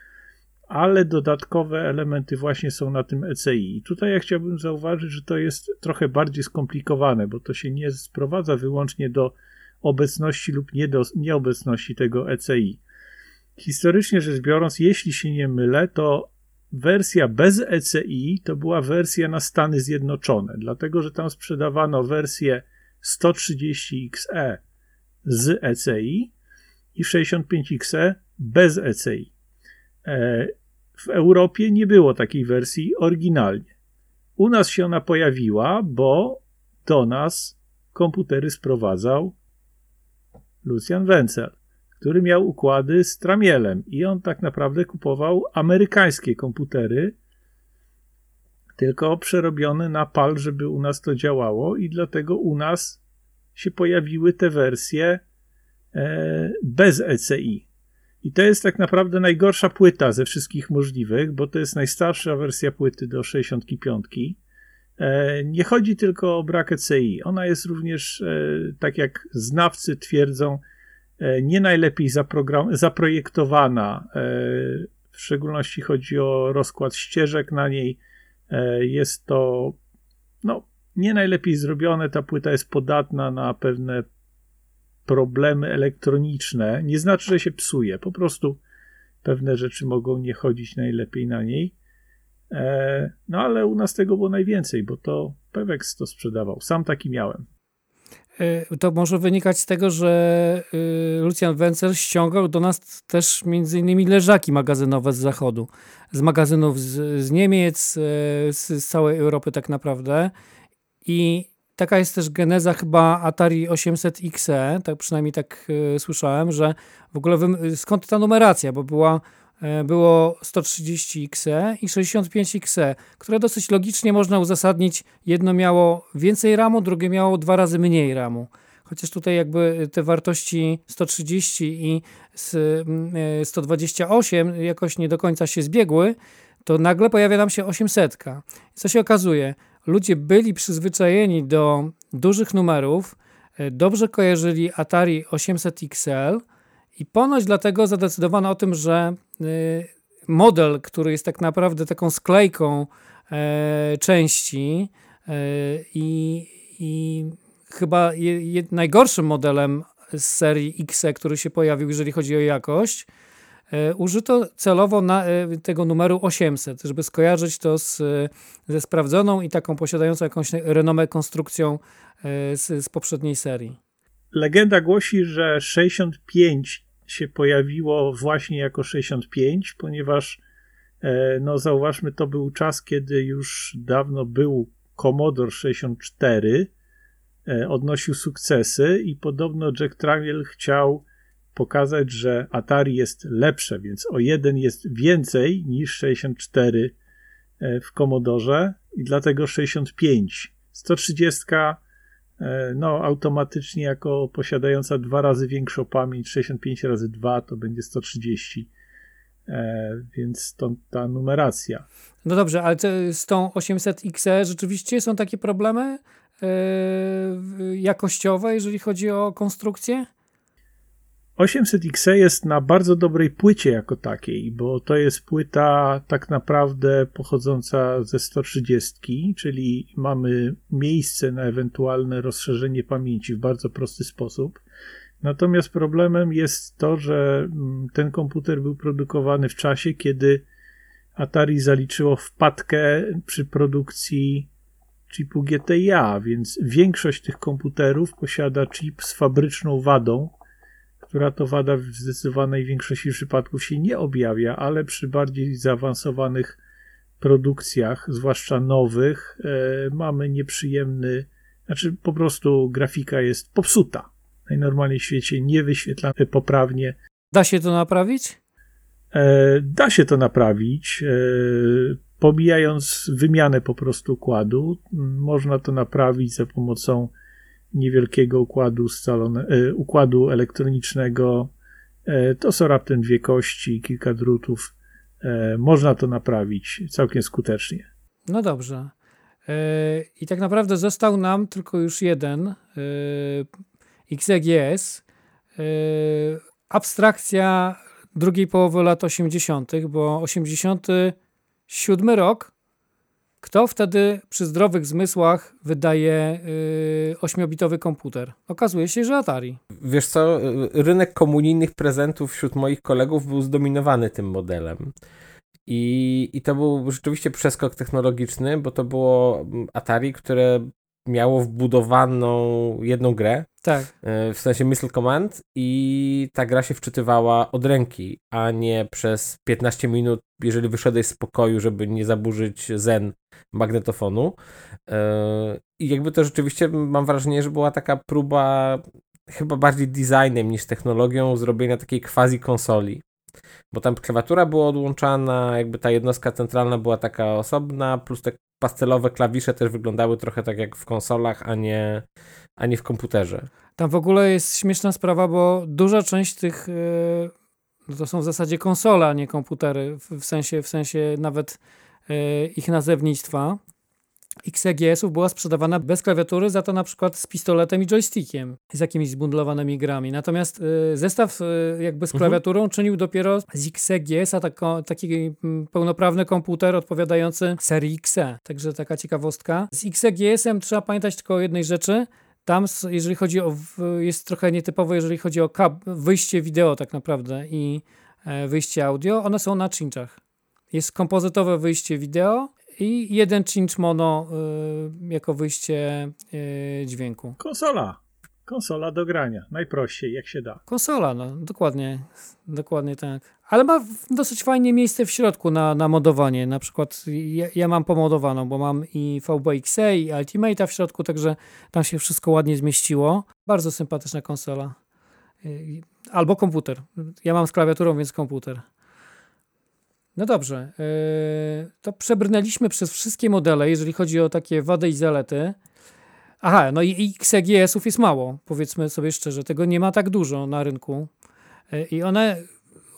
ale dodatkowe elementy właśnie są na tym ECI. I tutaj ja chciałbym zauważyć, że to jest trochę bardziej skomplikowane, bo to się nie sprowadza wyłącznie do obecności lub nieobecności tego ECI. Historycznie rzecz biorąc, jeśli się nie mylę, to wersja bez ECI to była wersja na Stany Zjednoczone, dlatego że tam sprzedawano wersję 130XE z ECI i 65XE bez ECI. E, w Europie nie było takiej wersji oryginalnie. U nas się ona pojawiła, bo do nas komputery sprowadzał Lucian Wenzel, który miał układy z Tramielem i on tak naprawdę kupował amerykańskie komputery, tylko przerobione na PAL, żeby u nas to działało i dlatego u nas się pojawiły te wersje e, bez ECI. I to jest tak naprawdę najgorsza płyta ze wszystkich możliwych, bo to jest najstarsza wersja płyty do 65. E, nie chodzi tylko o brak ECI. Ona jest również, e, tak jak znawcy twierdzą, nie najlepiej zaprojektowana. W szczególności chodzi o rozkład ścieżek na niej. Jest to no, nie najlepiej zrobione. Ta płyta jest podatna na pewne problemy elektroniczne. Nie znaczy, że się psuje. Po prostu pewne rzeczy mogą nie chodzić najlepiej na niej. E, no ale u nas tego było najwięcej, bo to Pewex to sprzedawał. Sam taki miałem. E, to może wynikać z tego, że y, Lucian Wenzel ściągał do nas też między innymi leżaki magazynowe z zachodu, z magazynów z, z Niemiec, e, z, z całej Europy tak naprawdę. I taka jest też geneza chyba Atari 800 XE, tak przynajmniej tak słyszałem, że w ogóle skąd ta numeracja, bo była było 130XE i 65XE, które dosyć logicznie można uzasadnić. Jedno miało więcej RAMu, drugie miało dwa razy mniej RAMu. Chociaż tutaj jakby te wartości 130 i 128 mm, e, jakoś nie do końca się zbiegły, to nagle pojawia nam się 800. Co się okazuje? Ludzie byli przyzwyczajeni do dużych numerów, e, dobrze kojarzyli Atari 800 XL, i ponoć dlatego zadecydowano o tym, że y, model, który jest tak naprawdę taką sklejką e, części e, i, i chyba najgorszym modelem z serii X, który się pojawił, jeżeli chodzi o jakość, e, użyto celowo na, tego numeru 800, żeby skojarzyć to z, ze sprawdzoną i taką posiadającą jakąś renomę konstrukcją z, z poprzedniej serii. Legenda głosi, że 65 się pojawiło właśnie jako 65, ponieważ e, no zauważmy, to był czas, kiedy już dawno był Commodore 64, e, odnosił sukcesy i podobno Jack Tramiel chciał pokazać, że Atari jest lepsze, więc o jeden jest więcej niż 64 e, w Commodore i dlatego 65. 130 E, no, automatycznie jako posiadająca dwa razy większą pamięć, 65 razy 2 to będzie 130. E, więc stąd ta numeracja. No dobrze, ale z tą 800XE rzeczywiście są takie problemy e, jakościowe, jeżeli chodzi o konstrukcję? 800XE jest na bardzo dobrej płycie jako takiej, bo to jest płyta tak naprawdę pochodząca ze 130, czyli mamy miejsce na ewentualne rozszerzenie pamięci w bardzo prosty sposób. Natomiast problemem jest to, że mm, ten komputer był produkowany w czasie, kiedy Atari zaliczyło wpadkę przy produkcji chipu GTIA, więc większość tych komputerów posiada chip z fabryczną wadą, która to wada w zdecydowanej większości przypadków się nie objawia, ale przy bardziej zaawansowanych produkcjach, zwłaszcza nowych, e, mamy nieprzyjemny, znaczy po prostu grafika jest popsuta. Najnormalniej w świecie nie wyświetla poprawnie. Da się to naprawić? E, da się to naprawić. E, pomijając wymianę po prostu układu, można to naprawić za pomocą niewielkiego układu, scalone, e, układu elektronicznego. E, to są raptem dwie kości, kilka drutów. E, można to naprawić całkiem skutecznie. No dobrze. I tak naprawdę został nam tylko już jeden XEGS. Abstrakcja drugiej połowy lat 80., bo 87 rok kto wtedy przy zdrowych zmysłach wydaje yy, 8-bitowy komputer? Okazuje się, że Atari. Wiesz co, rynek komunijnych prezentów wśród moich kolegów był zdominowany tym modelem. I, I to był rzeczywiście przeskok technologiczny, bo to było Atari, które miało wbudowaną jedną grę. Tak. E, w sensie Missile Command i ta gra się wczytywała od ręki, a nie przez 15 minut, jeżeli wyszedłeś z pokoju, żeby nie zaburzyć zen magnetofonu. E, I jakby to rzeczywiście mam wrażenie, że była taka próba chyba bardziej designem niż technologią zrobienia takiej quasi konsoli. Bo tam klawiatura była odłączana, jakby ta jednostka centralna była taka osobna, plus te pastelowe klawisze też wyglądały trochę tak jak w konsolach, a nie, a nie w komputerze. Tam w ogóle jest śmieszna sprawa, bo duża część tych yy, no to są w zasadzie konsole, a nie komputery, w, sensie, w sensie nawet yy, ich nazewnictwa. XEGS-ów była sprzedawana bez klawiatury, za to na przykład z pistoletem i joystickiem, z jakimiś zbundlowanymi grami. Natomiast y, zestaw y, jakby z klawiaturą mhm. czynił dopiero z XEGS-a tako, taki mm, pełnoprawny komputer odpowiadający serii XE. Także taka ciekawostka. Z XEGS-em trzeba pamiętać tylko o jednej rzeczy. Tam, jeżeli chodzi o, jest trochę nietypowo, jeżeli chodzi o wyjście wideo tak naprawdę i e, wyjście audio, one są na czynczach. Jest kompozytowe wyjście wideo i jeden cinch mono y, jako wyjście y, dźwięku. Konsola. Konsola do grania. Najprościej, jak się da. Konsola, no dokładnie. Dokładnie tak. Ale ma dosyć fajnie miejsce w środku na, na modowanie. Na przykład ja, ja mam pomodowaną, bo mam i VBXE i Ultimate'a w środku, także tam się wszystko ładnie zmieściło. Bardzo sympatyczna konsola. Y, albo komputer. Ja mam z klawiaturą, więc komputer. No dobrze, yy, to przebrnęliśmy przez wszystkie modele, jeżeli chodzi o takie wady i zalety. Aha, no i XEGS-ów jest mało, powiedzmy sobie szczerze, tego nie ma tak dużo na rynku. Yy, I one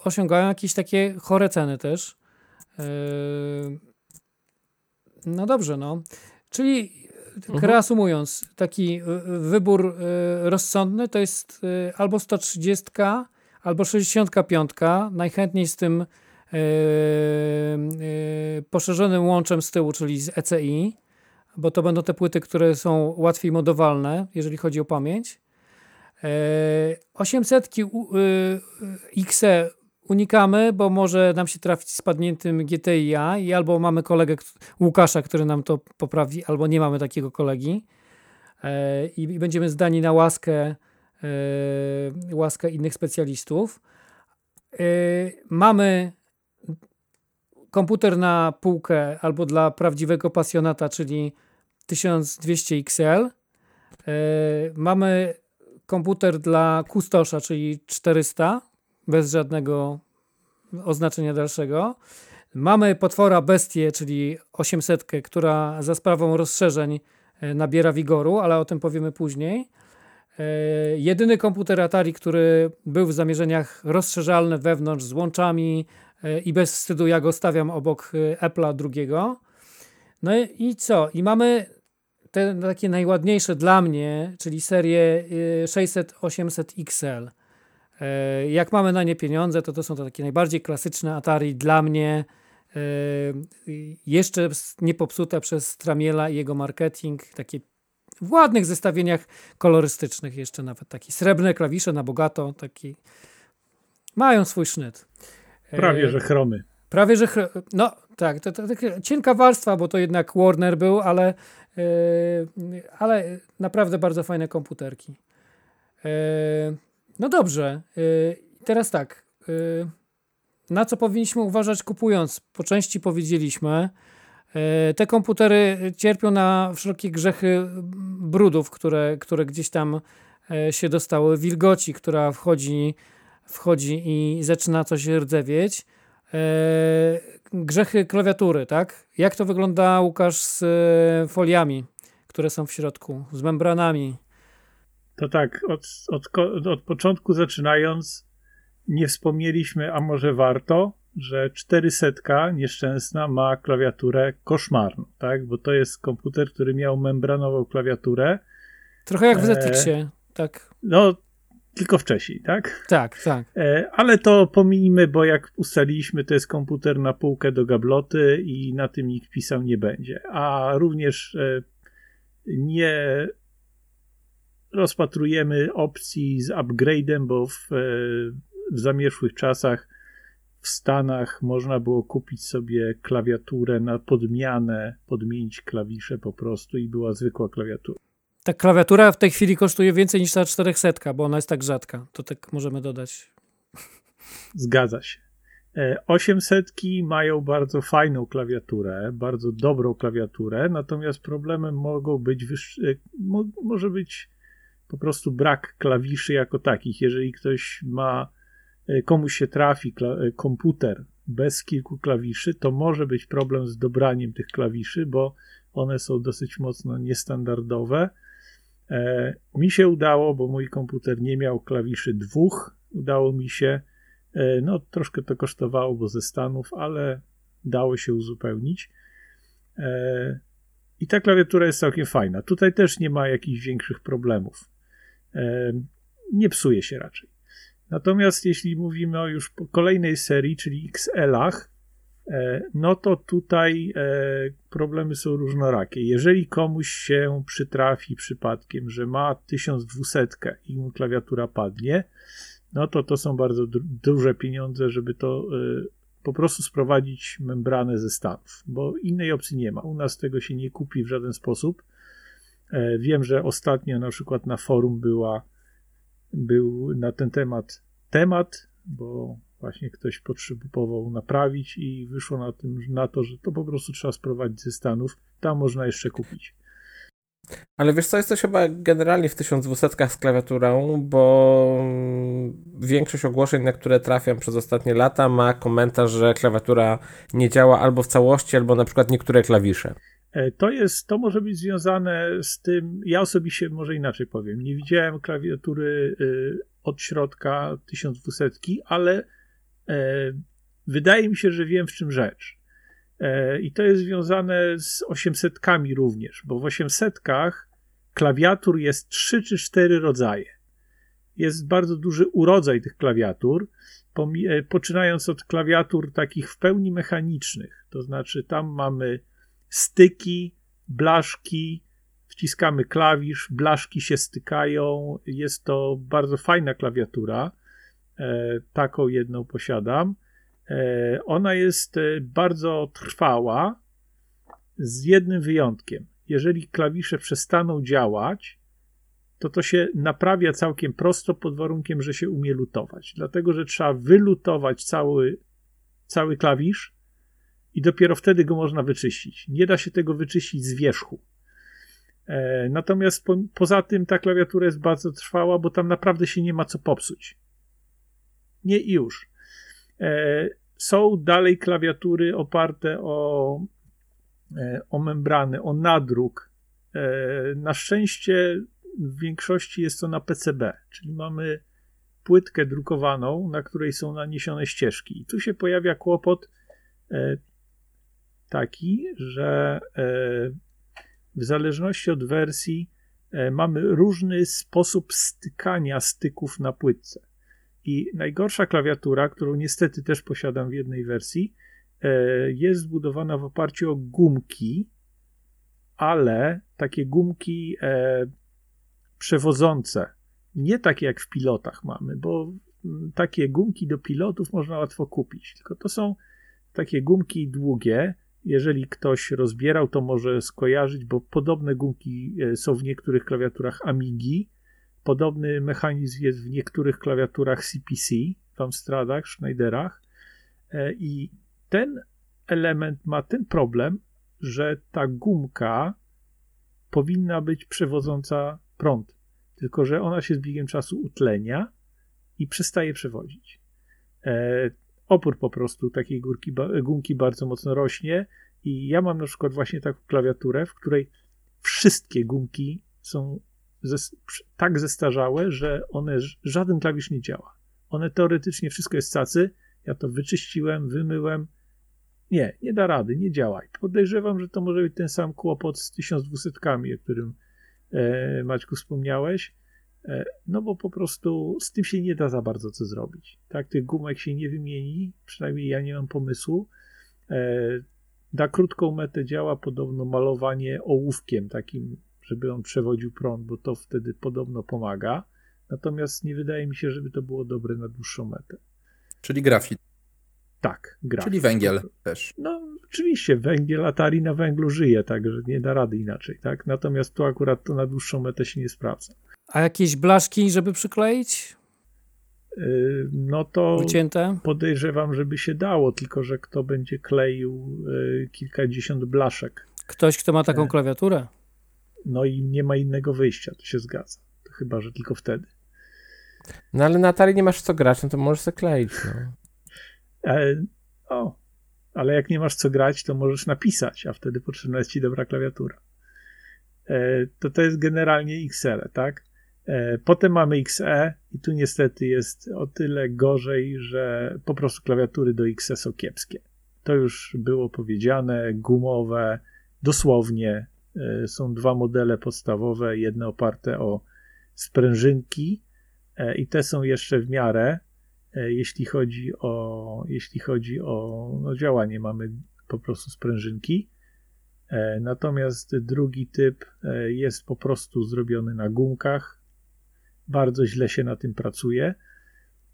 osiągają jakieś takie chore ceny też. Yy, no dobrze, no. Czyli mhm. reasumując, taki wybór rozsądny to jest albo 130, albo 65. Najchętniej z tym poszerzonym łączem z tyłu, czyli z ECI, bo to będą te płyty, które są łatwiej modowalne, jeżeli chodzi o pamięć. 800 yy, XE unikamy, bo może nam się trafić z padniętym GTI-A i albo mamy kolegę Łukasza, który nam to poprawi, albo nie mamy takiego kolegi i będziemy zdani na łaskę, łaskę innych specjalistów. Mamy komputer na półkę albo dla prawdziwego pasjonata, czyli 1200 XL. E, mamy komputer dla kustosza, czyli 400, bez żadnego oznaczenia dalszego. Mamy potwora bestię, czyli 800, która za sprawą rozszerzeń e, nabiera wigoru, ale o tym powiemy później. E, jedyny komputer Atari, który był w zamierzeniach rozszerzalny wewnątrz z łączami, i bez wstydu ja go stawiam obok y, Apple'a drugiego. No i co? I mamy te takie najładniejsze dla mnie, czyli serię 600-800 y, XL. E, jak mamy na nie pieniądze, to to są to takie najbardziej klasyczne Atari dla mnie, e, jeszcze nie popsute przez Tramiela i jego marketing, takie w ładnych zestawieniach kolorystycznych jeszcze nawet, takie srebrne klawisze na bogato, taki mają swój sznyt. Prawie, że chromy. Prawie, że chromy. No tak, to, to, to, cienka warstwa, bo to jednak Warner był, ale, yy, ale naprawdę bardzo fajne komputerki. Yy, no dobrze, yy, teraz tak. na co powinniśmy uważać kupując? Po części powiedzieliśmy. Te komputery cierpią na wszelkie grzechy brudów, które, które gdzieś tam się dostały, wilgoci, która wchodzi wchodzi i zaczyna coś rdzewieć. E, grzechy klawiatury, tak? Jak to wygląda, Łukasz, z e, foliami, które są w środku, z membranami? To tak, od, od, od początku zaczynając, nie wspomnieliśmy, a może warto, że 400 nieszczęsna ma klawiaturę koszmarną, tak? Bo to jest komputer, który miał membranową klawiaturę. Trochę jak w e, ZX-ie, tak. No, tylko wcześniej, tak? Tak, tak. E, ale to pominijmy, bo jak ustaliliśmy, to jest komputer na półkę do gabloty i na tym nikt pisał nie będzie. A również e, nie rozpatrujemy opcji z upgrade'em, bo w, e, w zamierzchłych czasach w Stanach można było kupić sobie klawiaturę na podmianę, podmienić klawisze po prostu i była zwykła klawiatura. Ta klawiatura w tej chwili kosztuje więcej niż ta 400, bo ona jest tak rzadka. To tak możemy dodać. Zgadza się. 800 e, mają bardzo fajną klawiaturę, bardzo dobrą klawiaturę, natomiast problemem mogą być wyższy, mo, może być po prostu brak klawiszy jako takich. Jeżeli ktoś ma, e, komuś się trafi e, komputer bez kilku klawiszy, to może być problem z dobraniem tych klawiszy, bo one są dosyć mocno niestandardowe. E, mi się udało, bo mój komputer nie miał klawiszy dwóch. Udało mi się, e, no troszkę to kosztowało, bo ze Stanów, ale dało się uzupełnić. E, I ta klawiatura jest całkiem fajna. Tutaj też nie ma jakichś większych problemów. Nie psuje się raczej. Natomiast jeśli mówimy o już kolejnej serii, czyli XL-ach, no to tutaj e, problemy są różnorakie. Jeżeli komuś się przytrafi przypadkiem, że ma 1200 i mu klawiatura padnie, no to to są bardzo duże pieniądze, żeby to po prostu sprowadzić membranę ze Stanów, bo innej opcji nie ma. U nas tego się nie kupi w żaden sposób. Wiem, że ostatnio na przykład na forum była był na ten temat temat, bo właśnie ktoś potrzebował naprawić i wyszło na, tym, na to, że to po prostu trzeba sprowadzić ze Stanów. Tam można jeszcze kupić. Ale wiesz co, jest coś chyba generalnie w 1200 z klawiaturą, bo większość ogłoszeń, na które trafiam przez ostatnie lata, ma komentarz, że klawiatura nie działa albo w całości, albo na przykład niektóre klawisze. E, to jest, to może być związane z tym, ja osobiście może inaczej powiem, nie widziałem klawiatury y, od środka 1200, ale wydaje mi się, że wiem w czym rzecz. E, I to jest związane z 800 również, bo w 800 klawiatur jest 3 czy 4 rodzaje. Jest bardzo duży urodzaj tych klawiatur, poczynając od klawiatur takich w pełni mechanicznych, to znaczy tam mamy styki, blaszki, wciskamy klawisz, blaszki się stykają. Jest to bardzo fajna klawiatura. E, taką jedną posiadam. E, ona jest e, bardzo trwała, z jednym wyjątkiem. Jeżeli klawisze przestaną działać, to to się naprawia całkiem prosto pod warunkiem, że się umie lutować. Dlatego, że trzeba wylutować cały, cały klawisz, i dopiero wtedy go można wyczyścić. Nie da się tego wyczyścić z wierzchu. Natomiast po, poza tym ta klawiatura jest bardzo trwała, bo tam naprawdę się nie ma co popsuć. Nie i już. E, są dalej klawiatury oparte o, e, o membrany, o nadruk. E, na szczęście w większości jest to na PCB, czyli mamy płytkę drukowaną, na której są naniesione ścieżki. I tu się pojawia kłopot taki, że w zależności od wersji mamy różny sposób stykania styków na płytce. I najgorsza klawiatura, którą niestety też posiadam w jednej wersji, e, jest zbudowana w oparciu o gumki, ale takie gumki przewodzące, nie takie jak w pilotach mamy, bo mm, takie gumki do pilotów można łatwo kupić, tylko to są takie gumki długie, jeżeli ktoś rozbierał, to może skojarzyć, bo podobne gumki e, są w niektórych klawiaturach Amigi, podobny mechanizm jest w niektórych klawiaturach CPC, w Amstradach, Schneiderach e, i ten element ma ten problem, że ta gumka powinna być przewodząca prąd, tylko że ona się z biegiem czasu utlenia i przestaje przewodzić. E, opór po prostu takiej górki, gumki bardzo mocno rośnie i ja mam na przykład właśnie taką klawiaturę, w której wszystkie gumki są tak zestarzałe, że one, żaden klawisz nie działa. One teoretycznie wszystko jest cacy, ja to wyczyściłem, wymyłem. Nie, nie da rady, nie działa. Podejrzewam, że to może być ten sam kłopot z 1200, o którym e, Maćku wspomniałeś. E, no bo po prostu z tym się nie da za bardzo co zrobić. Tak, tych gumek się nie wymieni, przynajmniej ja nie mam pomysłu. E, na krótką metę działa podobno malowanie ołówkiem takim, żeby on przewodził prąd, bo to wtedy podobno pomaga. Natomiast nie wydaje mi się, żeby to było dobre na dłuższą metę. Czyli grafit. Tak, grafit. Czyli węgiel też. No, oczywiście, węgiel, Atari na węglu żyje, także nie da rady inaczej, tak? Natomiast tu akurat to na dłuższą metę się nie sprawdza. A jakieś blaszki, żeby przykleić? Yy, no to Ucięte? podejrzewam, żeby się dało, tylko że kto będzie kleił yy, kilkadziesiąt blaszek. Ktoś, kto ma taką klawiaturę? No i nie ma innego wyjścia, to się zgadza. To chyba, że tylko wtedy. No ale na Atari nie masz co grać, no to możesz sobie kleić. No. E, O, ale jak nie masz co grać, to możesz napisać, a wtedy potrzebna jest ci dobra klawiatura. E, to to jest generalnie XL, tak? E, potem mamy XE i tu niestety jest o tyle gorzej, że po prostu klawiatury do XE są kiepskie. To już było powiedziane, gumowe, dosłownie są dwa modele podstawowe, jedne oparte o sprężynki i te są jeszcze w miarę, jeśli chodzi o, jeśli chodzi o no, działanie. Mamy po prostu sprężynki. Natomiast drugi typ jest po prostu zrobiony na gumkach, bardzo źle się na tym pracuje.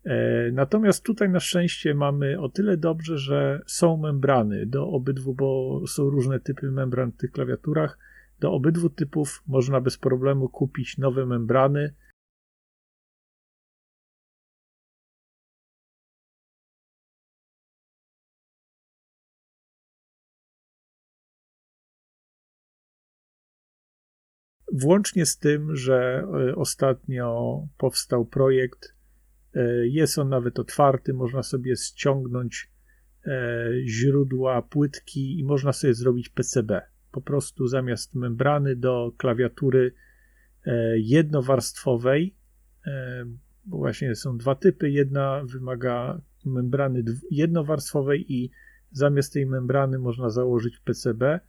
E, natomiast tutaj na szczęście mamy o tyle dobrze, że są membrany do obydwu, bo są różne typy membran w tych klawiaturach. Do obydwu typów można bez problemu kupić nowe membrany. Włącznie z tym, że e, ostatnio powstał projekt, e, jest on nawet otwarty, można sobie ściągnąć e, źródła płytki i można sobie zrobić PCB. Po prostu zamiast membrany do klawiatury jednowarstwowej, bo właśnie są dwa typy, jedna wymaga membrany jednowarstwowej i zamiast tej membrany można założyć PCB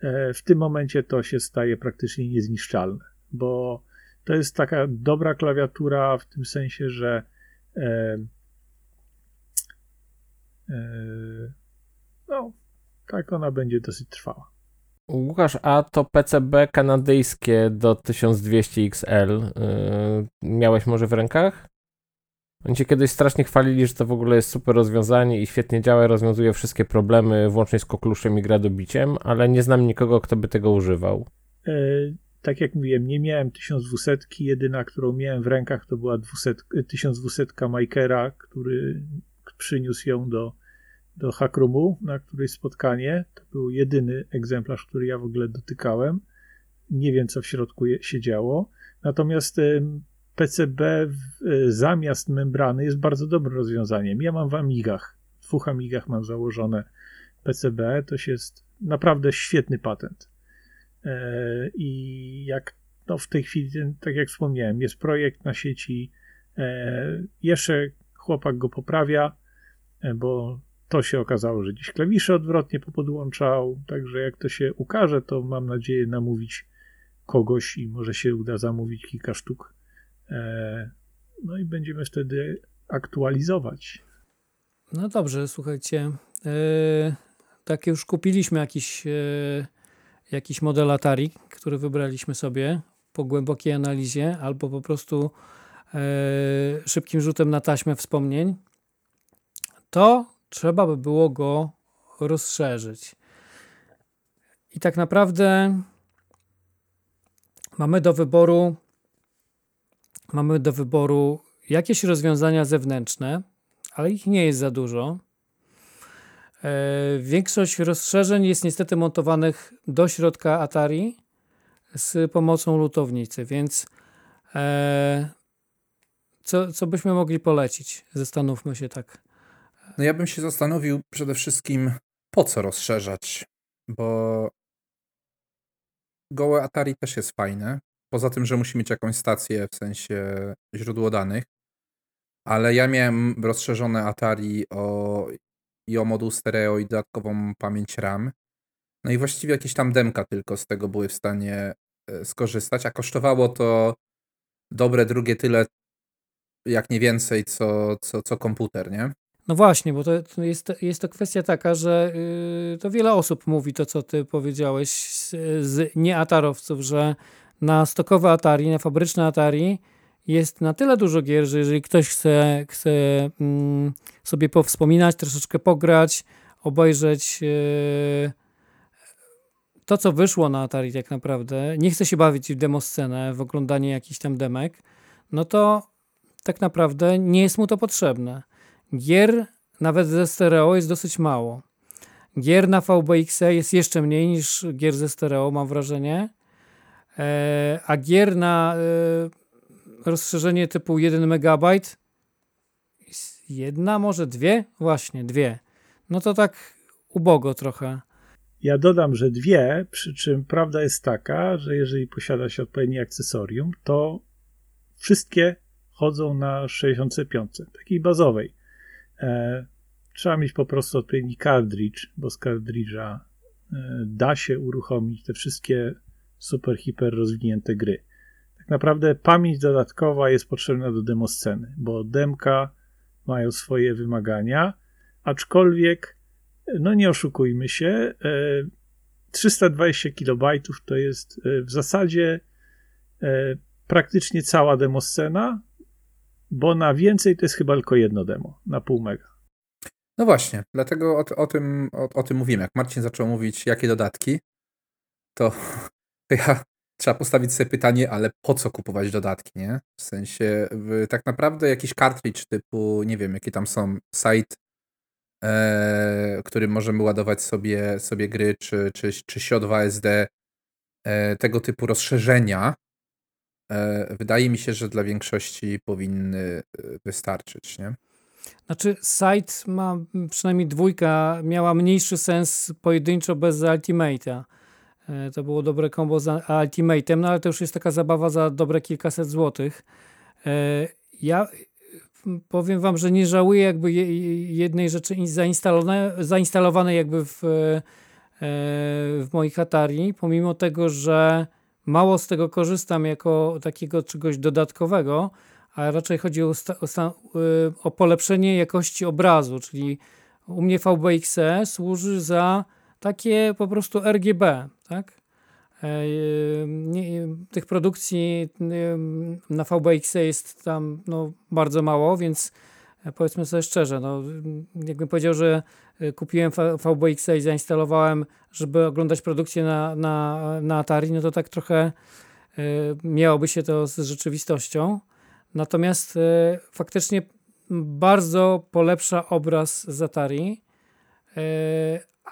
E, w tym momencie to się staje praktycznie niezniszczalne, bo to jest taka dobra klawiatura w tym sensie, że e, e, no, tak ona będzie dosyć trwała. Łukasz, a to PCB kanadyjskie do 1200 XL yy, miałeś może w rękach? Oni cię kiedyś strasznie chwalili, że to w ogóle jest super rozwiązanie i świetnie działa, rozwiązuje wszystkie problemy, włącznie z kokluszem i gradobiciem, ale nie znam nikogo, kto by tego używał. E, tak jak mówiłem, nie miałem 1200, jedyna, którą miałem w rękach, to była 200, 1200 Mikera, który przyniósł ją do, do Hackroomu na którejś spotkanie. To był jedyny egzemplarz, który ja w ogóle dotykałem. Nie wiem, co w środku się działo. Natomiast PCB y, zamiast membrany jest bardzo dobrym rozwiązaniem. Ja mam w Amigach, w dwóch Amigach mam założone PCB, to jest naprawdę świetny patent. E, I jak no w tej chwili, tak jak wspomniałem, jest projekt na sieci, e, jeszcze chłopak go poprawia, e, bo to się okazało, że gdzieś klawisze odwrotnie popodłączał, także jak to się ukaże, to mam nadzieję namówić kogoś i może się uda zamówić kilka sztuk E, no i będziemy wtedy aktualizować. No dobrze, słuchajcie. Yy, tak już kupiliśmy jakiś, yy, jakiś model Atari, który wybraliśmy sobie po głębokiej analizie albo po prostu szybkim rzutem na taśmę wspomnień, to trzeba by było go rozszerzyć. I tak naprawdę mamy do wyboru mamy do wyboru jakieś rozwiązania zewnętrzne, ale ich nie jest za dużo. E, większość rozszerzeń jest niestety montowanych do środka Atari z pomocą lutownicy, więc e, co, co byśmy mogli polecić? Zastanówmy się tak. No ja bym się zastanowił przede wszystkim, po co rozszerzać, bo gołe Atari też jest fajne, Poza tym, że musi mieć jakąś stację, w sensie źródło danych. Ale ja miałem rozszerzone Atari o, i o moduł stereo i dodatkową pamięć RAM. No i właściwie jakieś tam demka tylko z tego były w stanie e, skorzystać, a kosztowało to dobre drugie tyle, jak nie więcej, co, co, co komputer, nie? No właśnie, bo to jest, jest to kwestia taka, że yy, to wiele osób mówi to, co ty powiedziałeś z, z nieatarowców, że na stokowe Atari, na fabryczne Atari jest na tyle dużo gier, że jeżeli ktoś chce, chce mm, sobie powspominać, troszeczkę pograć, obejrzeć yy, to, co wyszło na Atari tak naprawdę, nie chce się bawić w demoscenę, w oglądanie jakichś tam demek, no to tak naprawdę nie jest mu to potrzebne. Gier nawet ze stereo jest dosyć mało. Gier na VBX jest jeszcze mniej niż gier ze stereo, mam wrażenie. E, a gier na e, rozszerzenie typu 1 MB jedna, może dwie? Właśnie, dwie. no to tak ubogo trochę. Ja dodam, że dwie, przy czym prawda jest taka, że jeżeli posiada się odpowiednie akcesorium, to wszystkie chodzą na 65, takiej bazowej. E, trzeba mieć po prostu odpowiedni cartridge, bo z cartridge'a e, da się uruchomić te wszystkie super, hiper rozwinięte gry. Tak naprawdę pamięć dodatkowa jest potrzebna do demosceny, bo demka mają swoje wymagania, aczkolwiek, no nie oszukujmy się, 320 KB to jest e, w zasadzie e, praktycznie cała demoscena, bo na więcej to jest chyba tylko jedno demo, na pół mega. No właśnie, dlatego o, o tym, o, o, tym mówimy. Jak Marcin zaczął mówić, jakie dodatki, to ja trzeba postawić sobie pytanie, ale po co kupować dodatki, nie? W sensie, tak naprawdę jakiś cartridge typu, nie wiem, jakie tam są, site, e, którym możemy ładować sobie, sobie gry, czy, czy, czy SIO2 SD, e, tego typu rozszerzenia, wydaje mi się, że dla większości powinny e, wystarczyć, nie? Znaczy, site ma przynajmniej dwójka, miała mniejszy sens pojedynczo bez Ultimate'a. E, to było dobre kombo z Ultimate'em, no ale to już jest taka zabawa za dobre kilkaset złotych. E, ja powiem wam, że nie żałuję jakby jednej rzeczy zainstalowanej jakby w, e, w moich Atari, pomimo tego, że mało z tego korzystam jako takiego czegoś dodatkowego, a raczej chodzi o, o, o polepszenie jakości obrazu, czyli u mnie VBXE służy za takie po prostu RGB, tak? E, nie, tych produkcji na VBX jest tam no, bardzo mało, więc powiedzmy sobie szczerze, no, jakbym powiedział, że e, kupiłem VBX i zainstalowałem, żeby oglądać produkcję na, na, na Atari, no to tak trochę miałoby się to z rzeczywistością. Natomiast faktycznie bardzo polepsza obraz z Atari,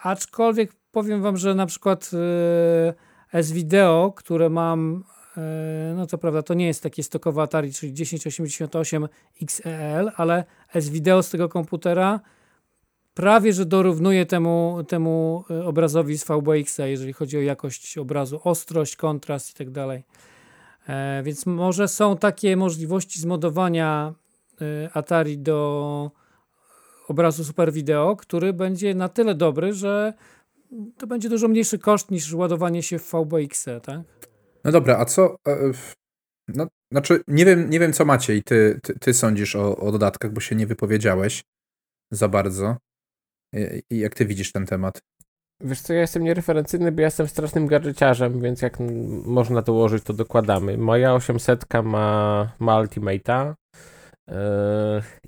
Aczkolwiek powiem wam, że na przykład e, S-Video, które mam, e, no co prawda to nie jest takie stokowe Atari, czyli 1088 XEL, ale S-Video z tego komputera prawie, że dorównuje temu, temu e, obrazowi z VBX, jeżeli chodzi o jakość obrazu, ostrość, kontrast i tak dalej. Więc może są takie możliwości zmodowania Atari do obrazu Super Video, który będzie na tyle dobry, że to będzie dużo mniejszy koszt niż ładowanie się w VBX, tak? No dobra, a co. E, no, znaczy, nie wiem, nie wiem co macie i ty, ty, ty sądzisz o, o dodatkach, bo się nie wypowiedziałeś za bardzo. I jak ty widzisz ten temat? Wiesz co, ja jestem niereferencyjny, bo ja jestem strasznym gadżeciarzem, więc jak można to ułożyć, to dokładamy. Moja 800 ma, ma Ultimate'a,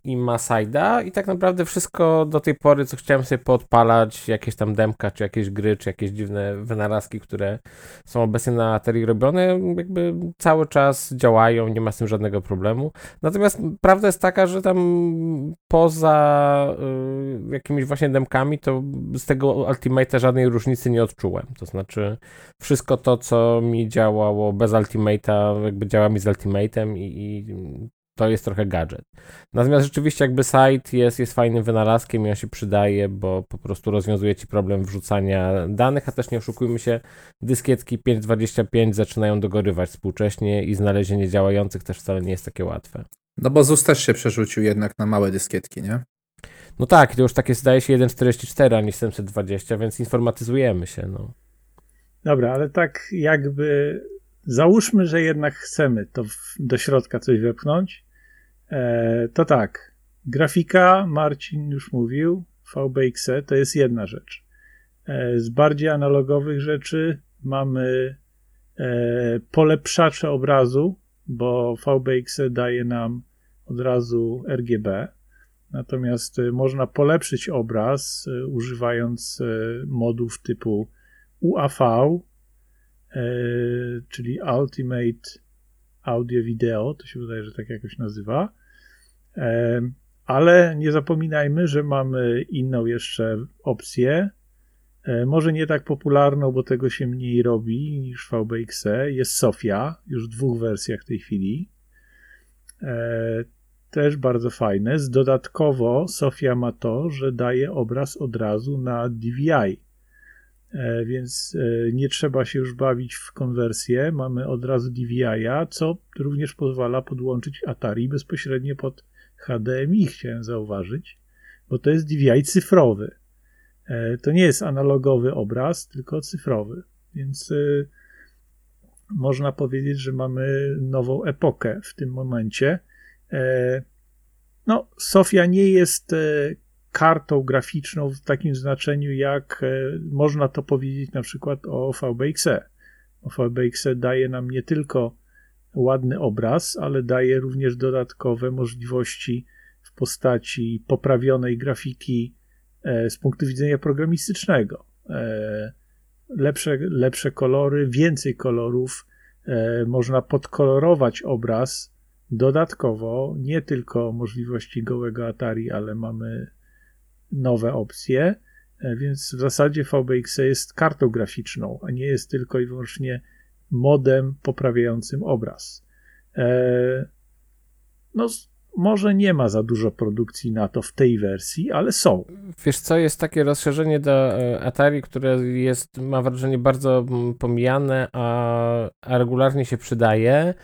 i Masaida i tak naprawdę wszystko do tej pory, co chciałem sobie podpalać, jakieś tam demka, czy jakieś gry, czy jakieś dziwne wynalazki, które są obecnie na Atari robione, jakby cały czas działają, nie ma z tym żadnego problemu. Natomiast prawda jest taka, że tam poza y, jakimiś właśnie demkami, to z tego Ultimate'a żadnej różnicy nie odczułem. To znaczy wszystko to, co mi działało bez Ultimate'a, jakby działa mi z Ultimate'em i, i to jest trochę gadżet. Natomiast rzeczywiście jakby site jest, jest fajnym wynalazkiem i on się przydaje, bo po prostu rozwiązuje ci problem wrzucania danych, a też nie oszukujmy się, dyskietki 5.25 zaczynają dogorywać współcześnie i znalezienie działających też wcale nie jest takie łatwe. No bo ZUS też się przerzucił jednak na małe dyskietki, nie? No tak, to już takie zdaje się 1.44, a nie 720, więc informatyzujemy się, no. Dobra, ale tak jakby załóżmy, że jednak chcemy to do środka coś wepchnąć, E, to tak, grafika, Marcin już mówił, VBXE to jest jedna rzecz. E, z bardziej analogowych rzeczy mamy e, polepszacze obrazu, bo VBXE daje nam od razu RGB. Natomiast można polepszyć obraz używając modów typu UAV, czyli Ultimate audio wideo, to się wydaje, że tak jakoś nazywa. Ale nie zapominajmy, że mamy inną jeszcze opcję, e, może nie tak popularną, bo tego się mniej robi niż VBXE. Jest Sofia, już w dwóch wersjach w tej chwili. E, też bardzo fajne. Dodatkowo Sofia ma to, że daje obraz od razu na DVI. E, więc e, nie trzeba się już bawić w konwersję. Mamy od razu DVI-a, co również pozwala podłączyć Atari bezpośrednio pod HDMI, chciałem zauważyć, bo to jest DVI cyfrowy. E, to nie jest analogowy obraz, tylko cyfrowy. Więc można powiedzieć, że mamy nową epokę w tym momencie. No, Sofia nie jest kartą graficzną w takim znaczeniu, jak e, można to powiedzieć na przykład o VBXE. VBXE daje nam nie tylko ładny obraz, ale daje również dodatkowe możliwości w postaci poprawionej grafiki e, z punktu widzenia programistycznego. E, lepsze, lepsze kolory, więcej kolorów, można podkolorować obraz dodatkowo, nie tylko możliwości gołego Atari, ale mamy nowe opcje, e, więc w zasadzie VBX jest kartą graficzną, a nie jest tylko i wyłącznie modem poprawiającym obraz. E, no, może nie ma za dużo produkcji na to w tej wersji, ale są. Wiesz co, jest takie rozszerzenie do e, Atari, które jest, mam wrażenie, bardzo mm, pomijane, a, a regularnie się przydaje,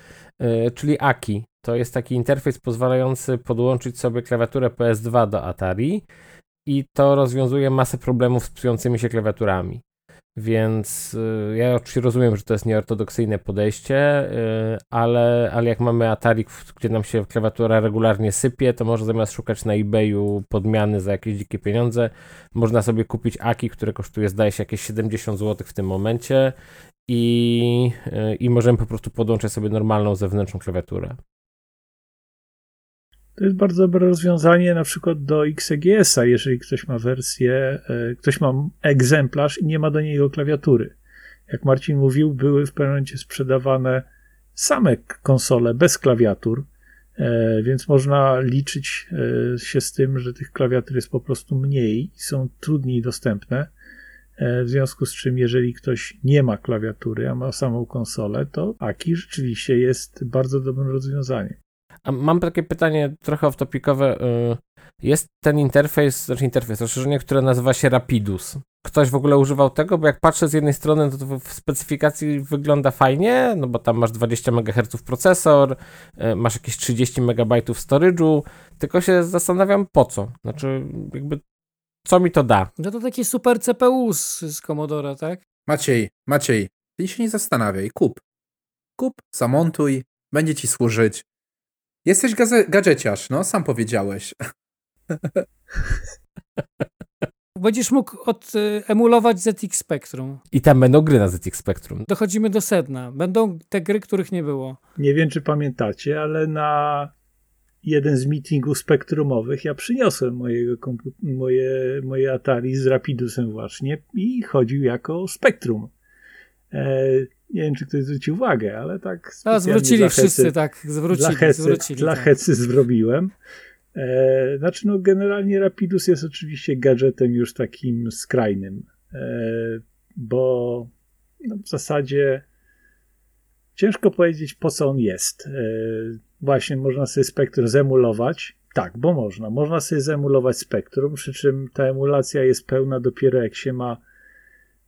czyli AKI. To jest taki interfejs pozwalający podłączyć sobie klawiaturę PS2 do Atari i to rozwiązuje masę problemów z psującymi się klawiaturami. Więc y, ja oczywiście rozumiem, że to jest nieortodoksyjne podejście, y, ale, ale jak mamy Atari, gdzie nam się klawiatura regularnie sypie, to może zamiast szukać na eBayu podmiany za jakieś dzikie pieniądze, można sobie kupić Aki, które kosztuje zdaje się jakieś 70 zł w tym momencie i, y, i możemy po prostu podłączyć sobie normalną zewnętrzną klawiaturę. To jest bardzo dobre rozwiązanie na przykład do XEGS-a, jeżeli ktoś ma wersję, e, ktoś ma egzemplarz i nie ma do niego klawiatury. Jak Marcin mówił, były w pewnym momencie sprzedawane same konsole bez klawiatur, e, więc można liczyć e, się z tym, że tych klawiatur jest po prostu mniej i są trudniej dostępne. W związku z czym, jeżeli ktoś nie ma klawiatury, a ma samą konsolę, to AKI rzeczywiście jest bardzo dobrym rozwiązaniem. A mam takie pytanie trochę off-topicowe. Y, jest ten interfejs, znaczy interfejs, rozszerzenie, które nazywa się Rapidus. Ktoś w ogóle używał tego? Bo jak patrzę z jednej strony, to, to w specyfikacji wygląda fajnie, no bo tam masz 20 MHz procesor, y, masz jakieś 30 MB storage'u, tylko się zastanawiam po co. Znaczy, jakby co mi to da? No to taki super CPU z, z Commodora, tak? Maciej, Maciej, ty się nie zastanawiaj, kup. Kup, zamontuj, będzie ci służyć. Jesteś gadżeciarz, no, sam powiedziałeś. Będziesz mógł od, y, emulować ZX Spectrum. I tam będą gry na ZX Spectrum. Dochodzimy do sedna. Będą te gry, których nie było. Nie wiem, czy pamiętacie, ale na jeden z meetingów spektrumowych ja przyniosłem mojego moje, moje Atari z Rapidusem właśnie i chodził jako Spektrum. E, nie wiem, czy ktoś zwrócił uwagę, ale tak. A, zwrócili wszyscy, tak, zwrócili. Dla hecy, zwrócili, dla tak. hecy zrobiłem. E, znaczy, no, generalnie Rapidus jest oczywiście gadżetem już takim skrajnym, e, bo no, w zasadzie ciężko powiedzieć, po co on jest. E, właśnie można sobie spektrum zemulować. Tak, bo można. Można sobie zemulować spektrum, przy czym ta emulacja jest pełna dopiero jak się ma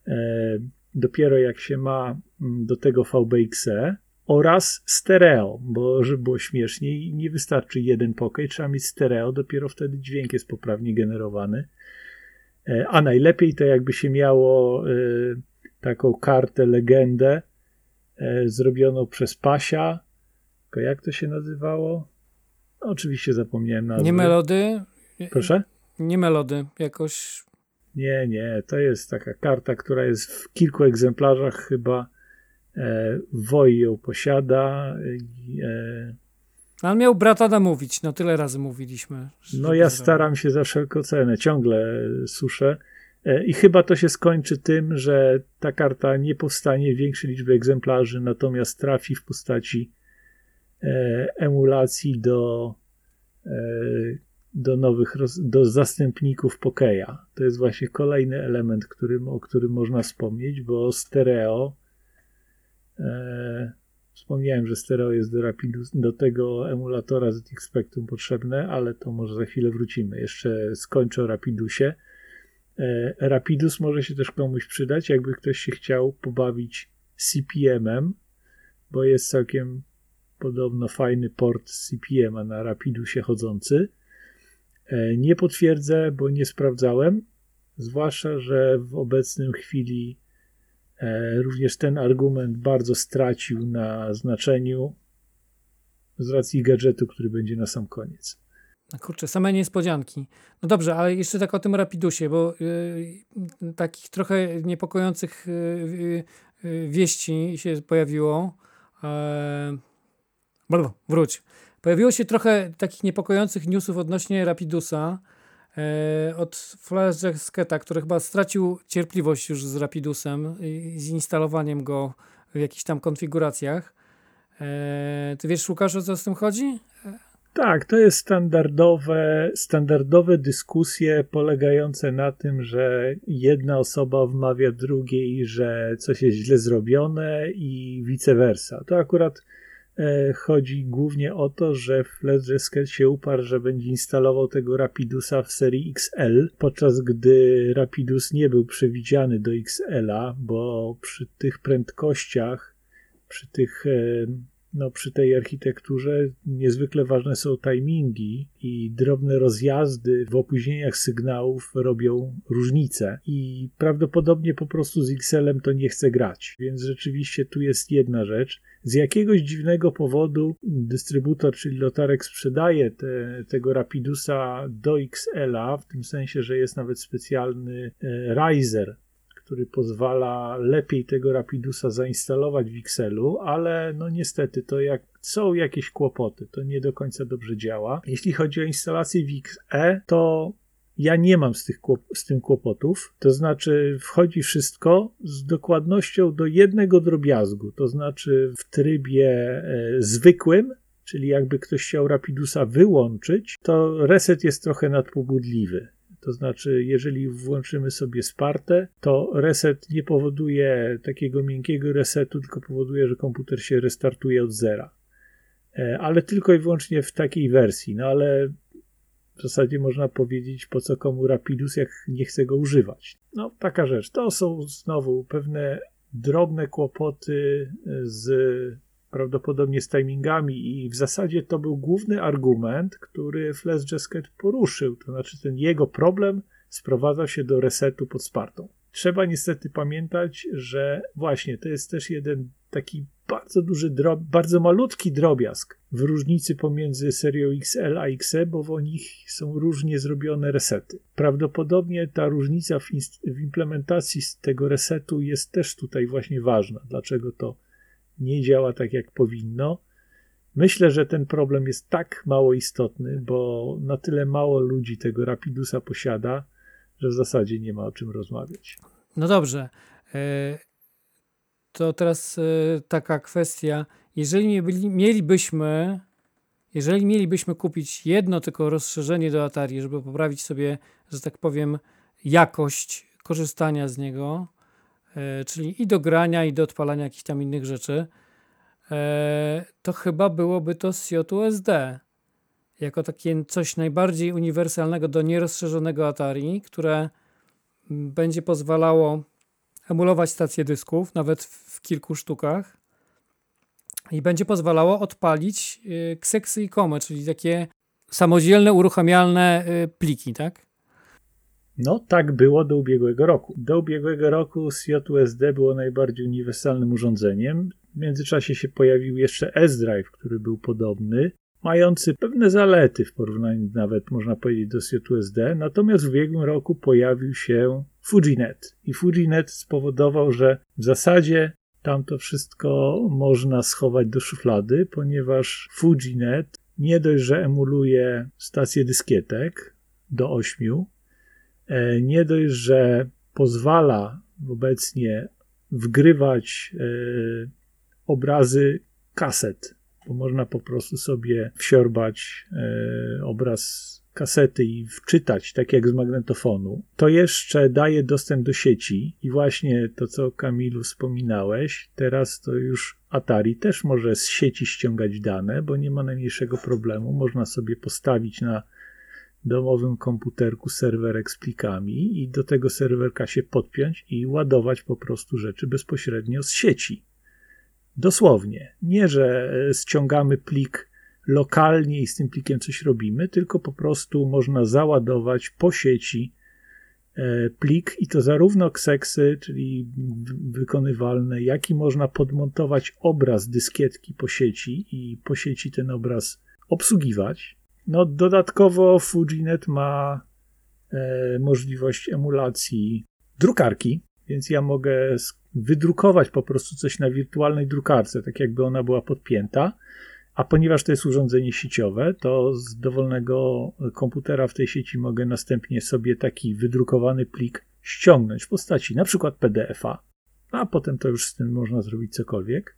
e, dopiero jak się ma mm, do tego VBXE oraz stereo, bo żeby było śmieszniej, nie wystarczy jeden pokój, trzeba mieć stereo, dopiero wtedy dźwięk jest poprawnie generowany. E, a najlepiej to jakby się miało e, taką kartę, legendę e, zrobioną przez Pasia. Jak to się nazywało? No, oczywiście zapomniałem nazwy. Nie melody? Proszę? Nie melody, jakoś nie, nie, to jest taka karta, która jest w kilku egzemplarzach chyba. E, Woj ją posiada. E, on miał brata namówić, no tyle razy mówiliśmy. No ja staram się za wszelką cenę, ciągle suszę. E, I chyba to się skończy tym, że ta karta nie powstanie w większej liczbie egzemplarzy, natomiast trafi w postaci e, emulacji do e, do nowych, do zastępników Pokeya. To jest właśnie kolejny element, którym, o którym można wspomnieć, bo stereo e, Wspomniałem, że stereo jest do, do tego emulatora ZX Spectrum potrzebne, ale to może za chwilę wrócimy. Jeszcze skończę o Rapidusie. E, Rapidus może się też komuś przydać, jakby ktoś się chciał pobawić CPM-em, bo jest całkiem podobno fajny port CPM-a na Rapidusie chodzący. E, nie potwierdzę, bo nie sprawdzałem, zwłaszcza, że w obecnym chwili e, również ten argument bardzo stracił na znaczeniu z racji gadżetu, który będzie na sam koniec. No kurczę, same niespodzianki. No dobrze, ale jeszcze tak o tym Rapidusie, bo yy, takich trochę niepokojących yy, yy, wieści się pojawiło. Yy, wróć. Pojawiło się trochę takich niepokojących newsów odnośnie Rapidusa yy, od Flash Jacketa, który chyba stracił cierpliwość już z Rapidusem i z instalowaniem go w jakichś tam konfiguracjach. Yy, ty wiesz, Łukasz, o co z tym chodzi? Tak, to jest standardowe, standardowe dyskusje polegające na tym, że jedna osoba wmawia drugiej, że coś jest źle zrobione i vice versa. To akurat e, chodzi głównie o to, że Fledgesket się uparł, że będzie instalował tego Rapidusa w serii XL, podczas gdy Rapidus nie był przewidziany do XL-a, bo przy tych prędkościach, przy tych e, no, przy tej architekturze niezwykle ważne są timingi i drobne rozjazdy w opóźnieniach sygnałów robią różnicę i prawdopodobnie po prostu z XL-em to nie chce grać. Więc rzeczywiście tu jest jedna rzecz. Z jakiegoś dziwnego powodu dystrybutor, czyli Lotarek sprzedaje te, tego Rapidusa do XL-a, w tym sensie, że jest nawet specjalny e, riser który pozwala lepiej tego Rapidusa zainstalować w Excelu, ale no niestety to jak są jakieś kłopoty, to nie do końca dobrze działa. Jeśli chodzi o instalację w XE, to ja nie mam z, tych, z tym kłopotów, to znaczy wchodzi wszystko z dokładnością do jednego drobiazgu, to znaczy w trybie e, zwykłym, czyli jakby ktoś chciał Rapidusa wyłączyć, to reset jest trochę nadpobudliwy. To znaczy, jeżeli włączymy sobie Spartę, to reset nie powoduje takiego miękkiego resetu, tylko powoduje, że komputer się restartuje od zera. E, ale tylko i wyłącznie w takiej wersji. No ale w zasadzie można powiedzieć, po co komu Rapidus, jak nie chce go używać. No, taka rzecz. To są znowu pewne drobne kłopoty z prawdopodobnie z timingami i w zasadzie to był główny argument, który Flash Jasket poruszył, to znaczy ten jego problem sprowadza się do resetu pod Spartą. Trzeba niestety pamiętać, że właśnie to jest też jeden taki bardzo duży, bardzo malutki drobiazg w różnicy pomiędzy serią XL a XE, bo w nich są różnie zrobione resety. Prawdopodobnie ta różnica w, w implementacji tego resetu jest też tutaj właśnie ważna. Dlaczego to nie działa tak, jak powinno. Myślę, że ten problem jest tak mało istotny, bo na tyle mało ludzi tego Rapidusa posiada, że w zasadzie nie ma o czym rozmawiać. No dobrze. To teraz e, taka kwestia. Jeżeli mielibyśmy, jeżeli mielibyśmy kupić jedno tylko rozszerzenie do Atari, żeby poprawić sobie, że tak powiem, jakość korzystania z niego, E, czyli i do grania, i do odpalania jakichś tam innych rzeczy, e, to chyba byłoby to SIOT-USD jako takie coś najbardziej uniwersalnego do nierozszerzonego Atari, które będzie pozwalało emulować stację dysków, nawet w kilku sztukach i będzie pozwalało odpalić kseksy i komy, czyli takie samodzielne, uruchamialne pliki, tak? No, tak było do ubiegłego roku. Do ubiegłego roku SJUSD było najbardziej uniwersalnym urządzeniem. W międzyczasie się pojawił jeszcze S-Drive, który był podobny, mający pewne zalety w porównaniu nawet, można powiedzieć, do SJUSD. Natomiast w ubiegłym roku pojawił się FujiNet. I FujiNet spowodował, że w zasadzie tam to wszystko można schować do szuflady, ponieważ FujiNet nie dość, że emuluje stację dyskietek do 8, E, nie dość, że pozwala obecnie wgrywać e, obrazy kaset, bo można po prostu sobie wsiorbać e, obraz kasety i wczytać, tak jak z magnetofonu, to jeszcze daje dostęp do sieci i właśnie to, co Kamilu wspominałeś, teraz to już Atari też może z sieci ściągać dane, bo nie ma najmniejszego problemu. Można sobie postawić na domowym komputerku serwerek z plikami i do tego serwerka się podpiąć i ładować po prostu rzeczy bezpośrednio z sieci. Dosłownie. Nie, że e, ściągamy plik lokalnie i z tym plikiem coś robimy, tylko po prostu można załadować po sieci e, plik i to zarówno kseksy, czyli wykonywalne, jak i można podmontować obraz dyskietki po sieci i po sieci ten obraz obsługiwać. No, dodatkowo Fujinet ma e, możliwość emulacji drukarki, więc ja mogę wydrukować po prostu coś na wirtualnej drukarce, tak jakby ona była podpięta. A ponieważ to jest urządzenie sieciowe, to z dowolnego komputera w tej sieci mogę następnie sobie taki wydrukowany plik ściągnąć w postaci na przykład PDF-a, a potem to już z tym można zrobić cokolwiek.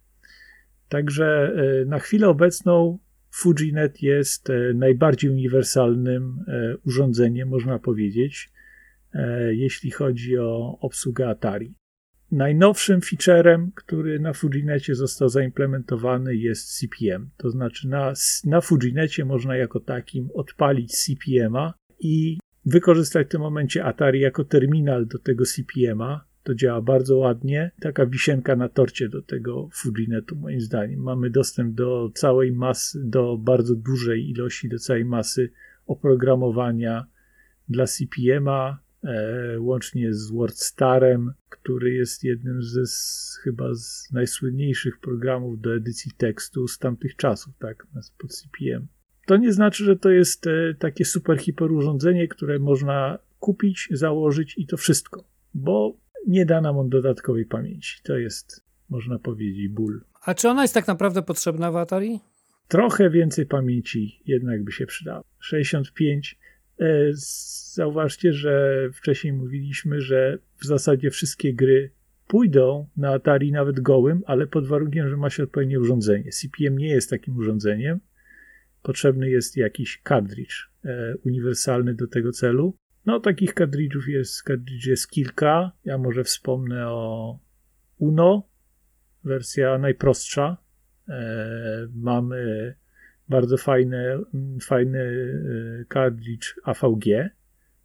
Także e, na chwilę obecną FujiNet jest e, najbardziej uniwersalnym e, urządzeniem, można powiedzieć, jeśli chodzi o obsługę Atari. Najnowszym featurem, który na Fujinecie został zaimplementowany jest CPM. To znaczy na, na Fujinecie można jako takim odpalić CPM-a i wykorzystać w tym momencie Atari jako terminal do tego CPM-a. To działa bardzo ładnie. Taka wisienka na torcie do tego Fujinetu, moim zdaniem. Mamy dostęp do całej masy, do bardzo dużej ilości, do całej masy oprogramowania dla CPM-a, E, łącznie z WordStarem, który jest jednym ze chyba z najsłynniejszych programów do edycji tekstu z tamtych czasów, tak, pod CPM. To nie znaczy, że to jest e, takie super hiper urządzenie, które można kupić, założyć i to wszystko, bo nie da nam on dodatkowej pamięci. To jest, można powiedzieć, ból. A czy ona jest tak naprawdę potrzebna w Atari? Trochę więcej pamięci jednak by się przydało. 65 E, zauważcie, że wcześniej mówiliśmy, że w zasadzie wszystkie gry pójdą na Atari nawet gołym, ale pod warunkiem, że ma się odpowiednie urządzenie. CPM nie jest takim urządzeniem. Potrzebny jest jakiś cartridge e, uniwersalny do tego celu. No, takich cartridge'ów jest, jest kilka. Ja może wspomnę o Uno, wersja najprostsza. E, mamy bardzo fajny, fajny e, cartridge AVG,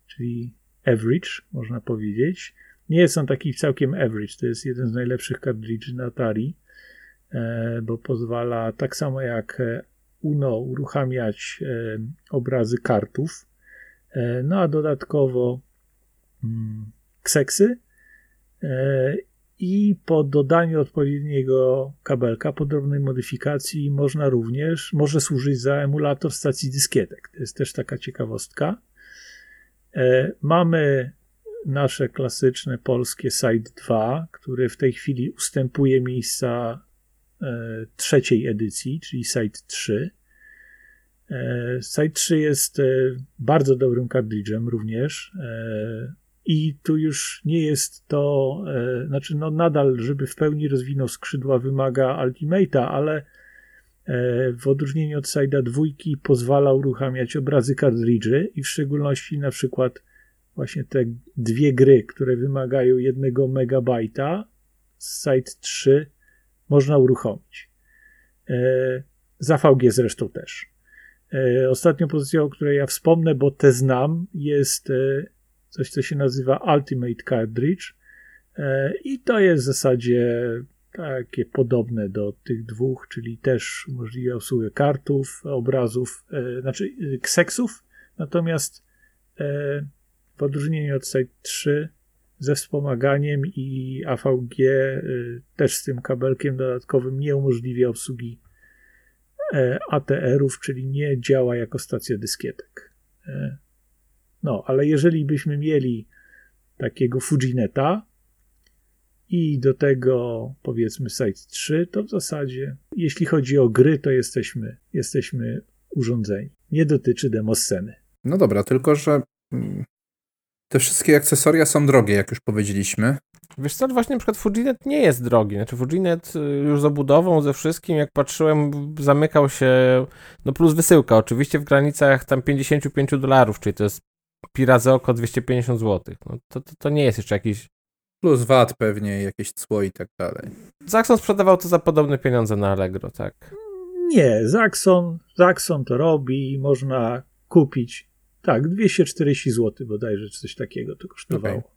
czyli average, można powiedzieć. Nie jest on taki całkiem average, to jest jeden z najlepszych cartridge'y na Atari, e, bo pozwala tak samo jak e, Uno uruchamiać obrazy kartów, no a dodatkowo mm, kseksy i po dodaniu odpowiedniego kabelka, po drobnej modyfikacji można również, może służyć za emulator stacji dyskietek. To jest też taka ciekawostka. E, mamy nasze klasyczne polskie Site 2, który w tej chwili ustępuje miejsca e, trzeciej edycji, czyli Site 3. E, Site 3 jest bardzo dobrym kartridżem również. I tu już nie jest to, e, znaczy, no nadal, żeby w pełni rozwinął skrzydła, wymaga Ultimate'a, ale e, w odróżnieniu od Side'a dwójki pozwala uruchamiać obrazy kartridży i w szczególności na przykład właśnie te dwie gry, które wymagają jednego megabajta z Side 3 można uruchomić. E, za VG zresztą też. Ostatnią pozycją, o której ja wspomnę, bo te znam, jest coś, co się nazywa Ultimate Cartridge. E, I to jest w zasadzie takie podobne do tych dwóch, czyli też umożliwia obsługę kartów, obrazów, e, znaczy e, kseksów, natomiast w odróżnieniu od Site 3 ze wspomaganiem i AVG też z tym kabelkiem dodatkowym nie umożliwia obsługi ATR-ów, czyli nie działa jako stacja dyskietek. No, ale jeżeli byśmy mieli takiego Fujineta i do tego powiedzmy Site 3, to w zasadzie, jeśli chodzi o gry, to jesteśmy, jesteśmy urządzeni. Nie dotyczy demosceny. No dobra, tylko że mm, te wszystkie akcesoria są drogie, jak już powiedzieliśmy. Wiesz co, właśnie na przykład Fujinet nie jest drogi. Znaczy Fujinet y, już z obudową, ze wszystkim, jak patrzyłem, zamykał się, no plus wysyłka, oczywiście w granicach tam 55 dolarów, czyli to jest pi razy oko 250 zł. No to, to, to nie jest jeszcze jakiś... Plus VAT pewnie, jakieś cło i tak dalej. Zaxxon sprzedawał to za podobne pieniądze na Allegro, tak? Nie, Zaxxon, Zaxxon to robi i można kupić, tak, 240 zł bodajże, czy coś takiego to kosztowało. Okej.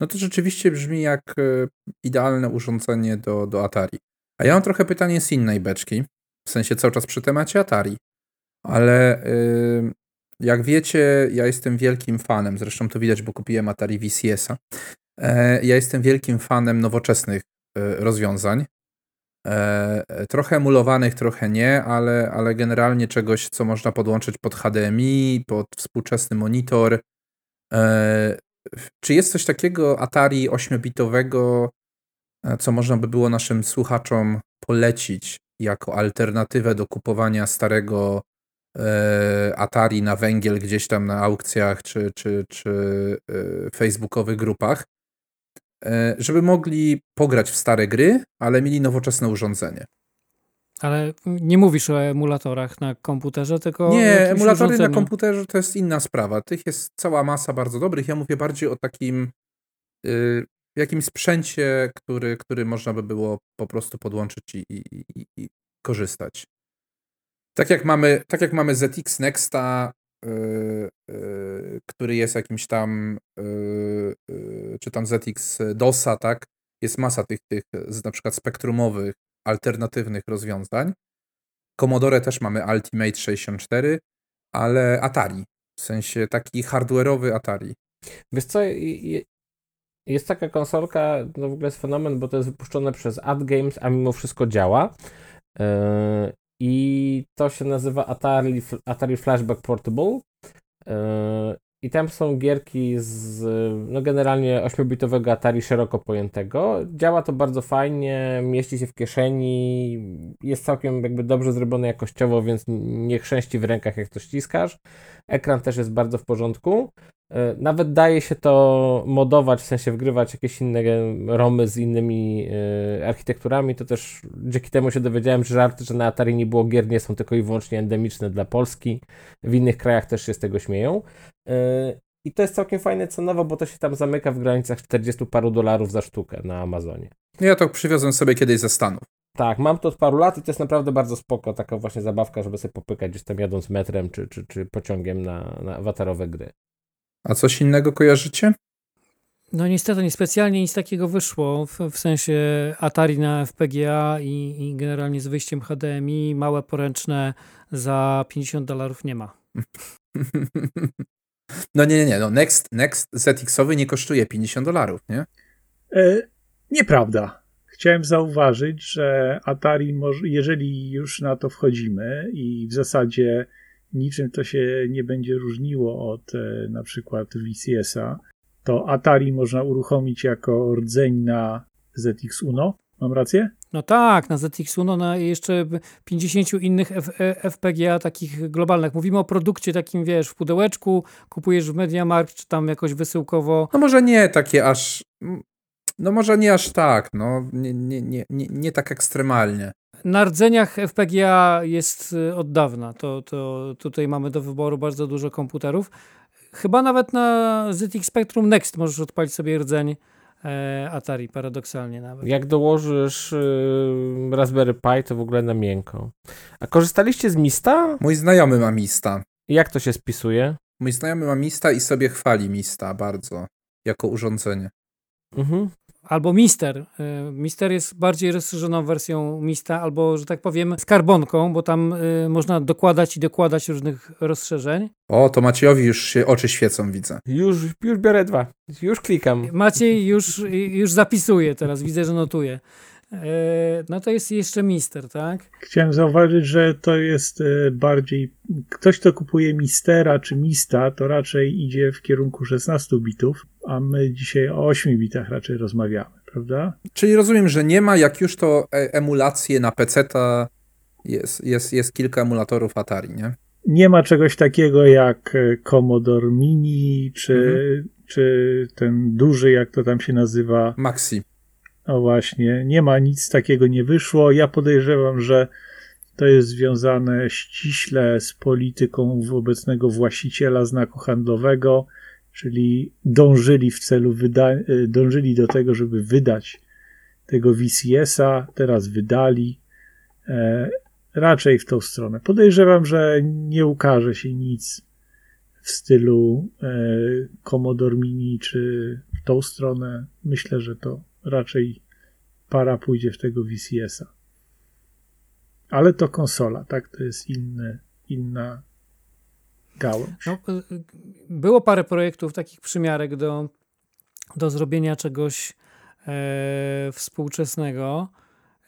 No to rzeczywiście brzmi jak e, idealne urządzenie do, do Atari. A ja mam trochę pytanie z innej beczki, w sensie cały czas przy temacie Atari. Ale y, jak wiecie, ja jestem wielkim fanem, zresztą to widać, bo kupiłem Atari VCS-a. E, ja jestem wielkim fanem nowoczesnych e, rozwiązań. E, trochę emulowanych, trochę nie, ale, ale generalnie czegoś, co można podłączyć pod HDMI, pod współczesny monitor. Czy jest coś takiego Atari 8-bitowego, e, co można by było naszym słuchaczom polecić jako alternatywę do kupowania starego Atari na węgiel gdzieś tam na aukcjach czy, czy, czy e, facebookowych grupach, e, żeby mogli pograć w stare gry, ale mieli nowoczesne urządzenie. Ale nie mówisz o emulatorach na komputerze, tylko. Nie, emulatory na urządzeniu. komputerze to jest inna sprawa. Tych jest cała masa bardzo dobrych. Ja mówię bardziej o takim y, jakimś sprzęcie, który, który można by było po prostu podłączyć i, i, i, i korzystać. Tak jak mamy, tak jak mamy ZX Nexta, y, y, który jest jakimś tam, y, y, czy tam ZX DOSa, tak? Jest masa tych, tych na przykład spektrumowych, alternatywnych rozwiązań. Commodore też mamy Ultimate 64, ale Atari, w sensie taki hardware'owy Atari. Wiesz co, jest taka konsolka, no w ogóle jest fenomen, bo to jest wypuszczone przez AdGames, a mimo wszystko działa. I to się nazywa Atari, Atari Flashback Portable. Yy, I tam są gierki z, no generalnie 8-bitowego Atari szeroko pojętego. Działa to bardzo fajnie, mieści się w kieszeni, jest całkiem jakby dobrze zrobione jakościowo, więc nie chrzęści w rękach jak to ściskasz. Ekran też jest bardzo w porządku. E, Nawet daje się to modować, w sensie wgrywać jakieś inne romy z innymi e, architekturami. To też dzięki temu się dowiedziałem, że żarty, że na Atari nie było gier, nie są tylko i wyłącznie endemiczne dla Polski. W innych krajach też się z tego śmieją. E, I to jest całkiem fajne cenowo, bo to się tam zamyka w granicach 40 paru dolarów za sztukę na Amazonie. Ja to przywiozłem sobie kiedyś ze Stanów. Tak, mam to od paru lat i to jest naprawdę bardzo spoko, taka właśnie zabawka, żeby sobie popykać gdzieś tam jadąc metrem czy, czy, czy pociągiem na, na awatarowe gry. A coś innego kojarzycie? No niestety niespecjalnie nic takiego wyszło, w, w sensie Atari na FPGA i, i generalnie z wyjściem HDMI, małe poręczne za 50 dolarów nie ma. No nie, nie, nie. No Next, Next ZX-owy nie kosztuje 50 dolarów, nie? E, nieprawda. Chciałem zauważyć, że Atari, może, jeżeli już na to wchodzimy i w zasadzie niczym to się nie będzie różniło od e, na przykład VCS-a, to Atari można uruchomić jako rdzeń na ZX Uno. Mam rację? No tak, na ZX Uno, na jeszcze 50 innych F, e, FPGA takich globalnych. Mówimy o produkcie takim, wiesz, w pudełeczku, kupujesz w MediaMarkt, czy tam jakoś wysyłkowo. No może nie takie aż... No może nie aż tak, no. Nie, nie, nie, nie, nie tak ekstremalnie. Na rdzeniach FPGA jest y, od dawna. To, to tutaj mamy do wyboru bardzo dużo komputerów. Chyba nawet na ZX Spectrum Next możesz odpalić sobie rdzeń e, Atari, paradoksalnie nawet. Jak dołożysz y, Raspberry Pi, to w ogóle na miękko. A korzystaliście z Mista? Mój znajomy ma Mista. Jak to się spisuje? Mój znajomy ma Mista i sobie chwali Mista bardzo. Jako urządzenie. Mhm. Albo Mister. Y, Mister jest bardziej rozszerzoną wersją Mista, albo, że tak powiem, skarbonką, bo tam y, można dokładać i dokładać różnych rozszerzeń. O, to Maciejowi już się oczy świecą, widzę. Już, już biorę dwa. Już klikam. Maciej już, już zapisuje teraz, widzę, że notuje. E, No to jest jeszcze Mister, tak? Chciałem zauważyć, że to jest e, bardziej. Ktoś, kto kupuje Mistera czy Mista, to raczej idzie w kierunku 16 bitów, a my dzisiaj o 8 bitach raczej rozmawiamy, prawda? Czyli rozumiem, że nie ma, jak już to e- emulacje na PC-ta jest, jest, jest kilka emulatorów Atari, nie? Nie ma czegoś takiego jak Commodore Mini czy czy ten duży, jak to tam się nazywa. Maxi. O właśnie, nie ma nic takiego, nie wyszło. Ja podejrzewam, że to jest związane ściśle z polityką obecnego właściciela znaku handlowego, czyli dążyli w celu dążyli do tego, żeby wydać tego VCS-a, teraz wydali. E, raczej w tą stronę. Podejrzewam, że nie ukaże się nic w stylu e, Commodore Mini czy w tą stronę. Myślę, że to raczej para pójdzie w tego VCS-a. Ale to konsola, tak? To jest inny, inna gałąź. No, było parę projektów takich przymiarek do, do zrobienia czegoś e, współczesnego.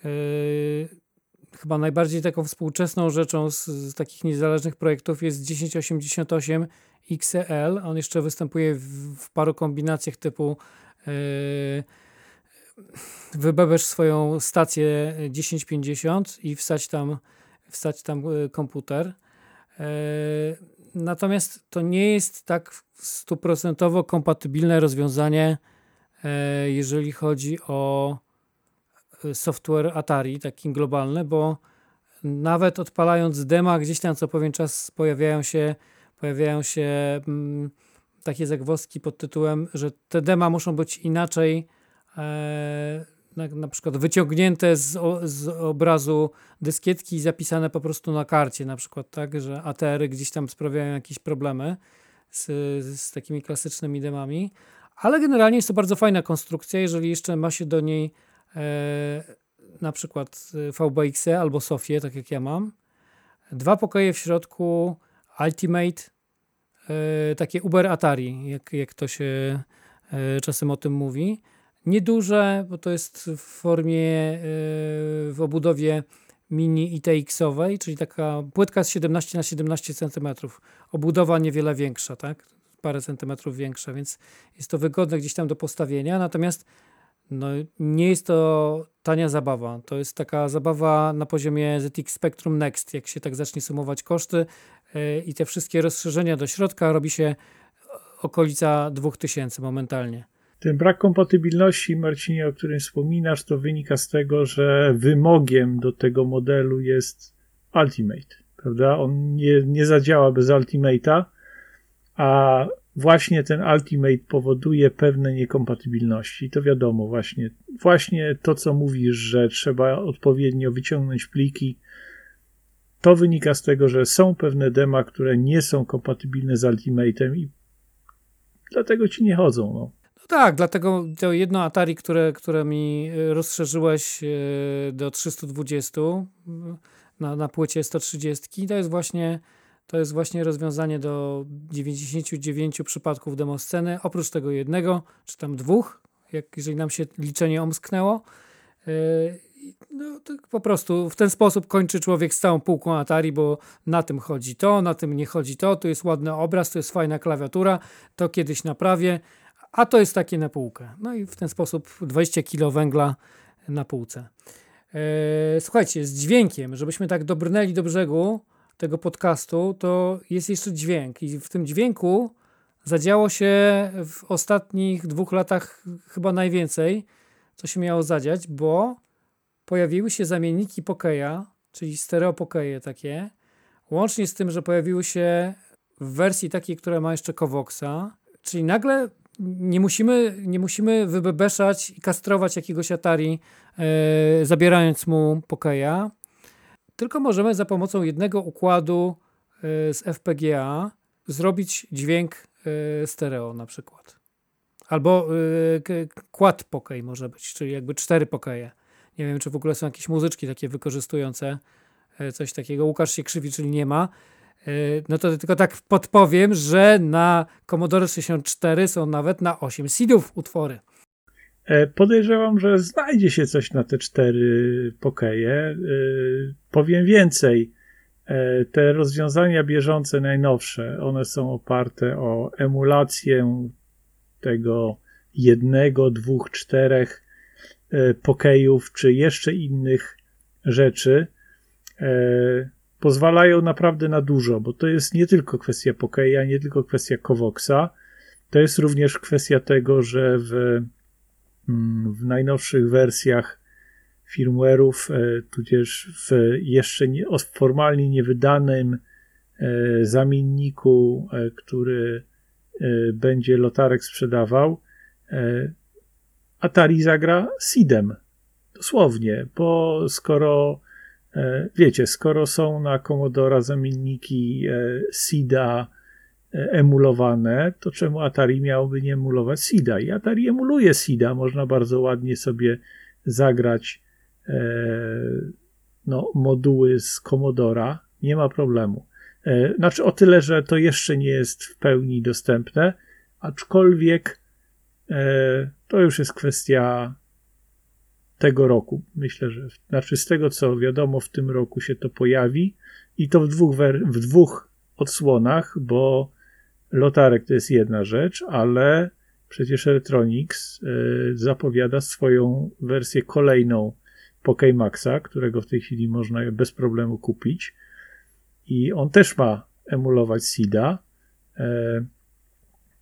E, chyba najbardziej taką współczesną rzeczą z, z, takich niezależnych projektów jest 1088 XL. On jeszcze występuje w, w paru kombinacjach typu e, wybebesz swoją stację 1050 i wstać tam, wstać tam e, komputer. E, natomiast to nie jest tak stuprocentowo kompatybilne rozwiązanie, e, jeżeli chodzi o software Atari, taki globalny, bo nawet odpalając dema, gdzieś tam co pewien czas pojawiają się, pojawiają się mm, takie zagwozdki pod tytułem, że te dema muszą być inaczej na, na, przykład wyciągnięte z, o, z, obrazu dyskietki i zapisane po prostu na karcie, na przykład tak, że ATR-y gdzieś tam sprawiają jakieś problemy z, z takimi klasycznymi demami, ale generalnie jest to bardzo fajna konstrukcja, jeżeli jeszcze ma się do niej e, na przykład VBX albo Sofię, tak jak ja mam. Dwa pokoje w środku, Ultimate, e, takie Uber Atari, jak, jak to się e, czasem o tym mówi. Nieduże, bo to jest w formie, e, w obudowie mini ITX-owej, czyli taka płytka z 17 na 17 cm. Obudowa niewiele większa, tak? Parę centymetrów większa, więc jest to wygodne gdzieś tam do postawienia. Natomiast no, nie jest to tania zabawa. To jest taka zabawa na poziomie ZX Spectrum Next. Jak się tak zacznie sumować koszty yy, i te wszystkie rozszerzenia do środka, robi się okolica 2000 momentalnie. Ten brak kompatybilności, Marcinie, o którym wspominasz, to wynika z tego, że wymogiem do tego modelu jest Ultimate, prawda? On nie, nie zadziała bez Ultimate'a, a właśnie ten Ultimate powoduje pewne niekompatybilności. To wiadomo, właśnie, właśnie to, co mówisz, że trzeba odpowiednio wyciągnąć pliki, to wynika z tego, że są pewne dema, które nie są kompatybilne z Ultimate'em i dlatego ci nie chodzą. No. Tak, dlatego to jedno Atari, które, które mi rozszerzyłeś do 320 na, na płycie 130, to jest właśnie to jest właśnie rozwiązanie do 99 przypadków demosceny, oprócz tego jednego, czy tam dwóch, jak jeżeli nam się liczenie omsknęło. No, po prostu w ten sposób kończy człowiek z całą półką Atari, bo na tym chodzi to, na tym nie chodzi to, tu jest ładny obraz, to jest fajna klawiatura, to kiedyś naprawię, a to jest takie na półkę. No i w ten sposób 20 kg węgla na półce. Słuchajcie, z dźwiękiem, żebyśmy tak dobrnęli do brzegu, tego podcastu, to jest jeszcze dźwięk. I w tym dźwięku zadziało się w ostatnich dwóch latach chyba najwięcej, co się miało zadziać, bo pojawiły się zamienniki Pokeya, czyli stereo Pokeje takie, łącznie z tym, że pojawiły się w wersji takiej, która ma jeszcze Kovoxa, czyli nagle nie musimy, nie musimy wybebeszać i kastrować jakiegoś Atari, yy, zabierając mu Pokeya, tylko możemy za pomocą jednego układu y, z FPGA zrobić dźwięk y, stereo na przykład. Albo quad pokej może być, czyli jakby cztery pokeje. Nie wiem, czy w ogóle są jakieś muzyczki takie wykorzystujące coś takiego. Łukasz się krzywi, czyli nie ma. No to tylko tak podpowiem, że na Commodore 64 są nawet na 8 seedów utwory. E, podejrzewam, że znajdzie się coś na te cztery pokeje. E, powiem więcej. E, te rozwiązania bieżące, najnowsze, one są oparte o emulację tego jednego, dwóch, czterech pokejów, czy jeszcze innych rzeczy. Pozwalają naprawdę na dużo, bo to jest nie tylko kwestia pokeja, nie tylko kwestia Kovoxa, to jest również kwestia tego, że w, mm, w najnowszych wersjach firmware'ów, e, tudzież w jeszcze nie, formalnie niewydanym e, zamienniku, e, który będzie Lotarek sprzedawał, Atari zagra SIDem. Dosłownie, bo skoro wiecie, skoro są na Commodora zamienniki SIDA emulowane, to czemu Atari miałoby nie emulować SIDA? I Atari emuluje SIDA, można bardzo ładnie sobie zagrać E, no, moduły z Commodora, nie ma problemu. E, znaczy o tyle, że to jeszcze nie jest w pełni dostępne, aczkolwiek e, to już jest kwestia tego roku. Myślę, że znaczy z tego co wiadomo, w tym roku się to pojawi i to w dwóch, w dwóch odsłonach, bo lotarek to jest jedna rzecz, ale przecież Electronics zapowiada swoją wersję kolejną Maxa, którego w tej chwili można bez problemu kupić. I on też ma emulować SIDA. E,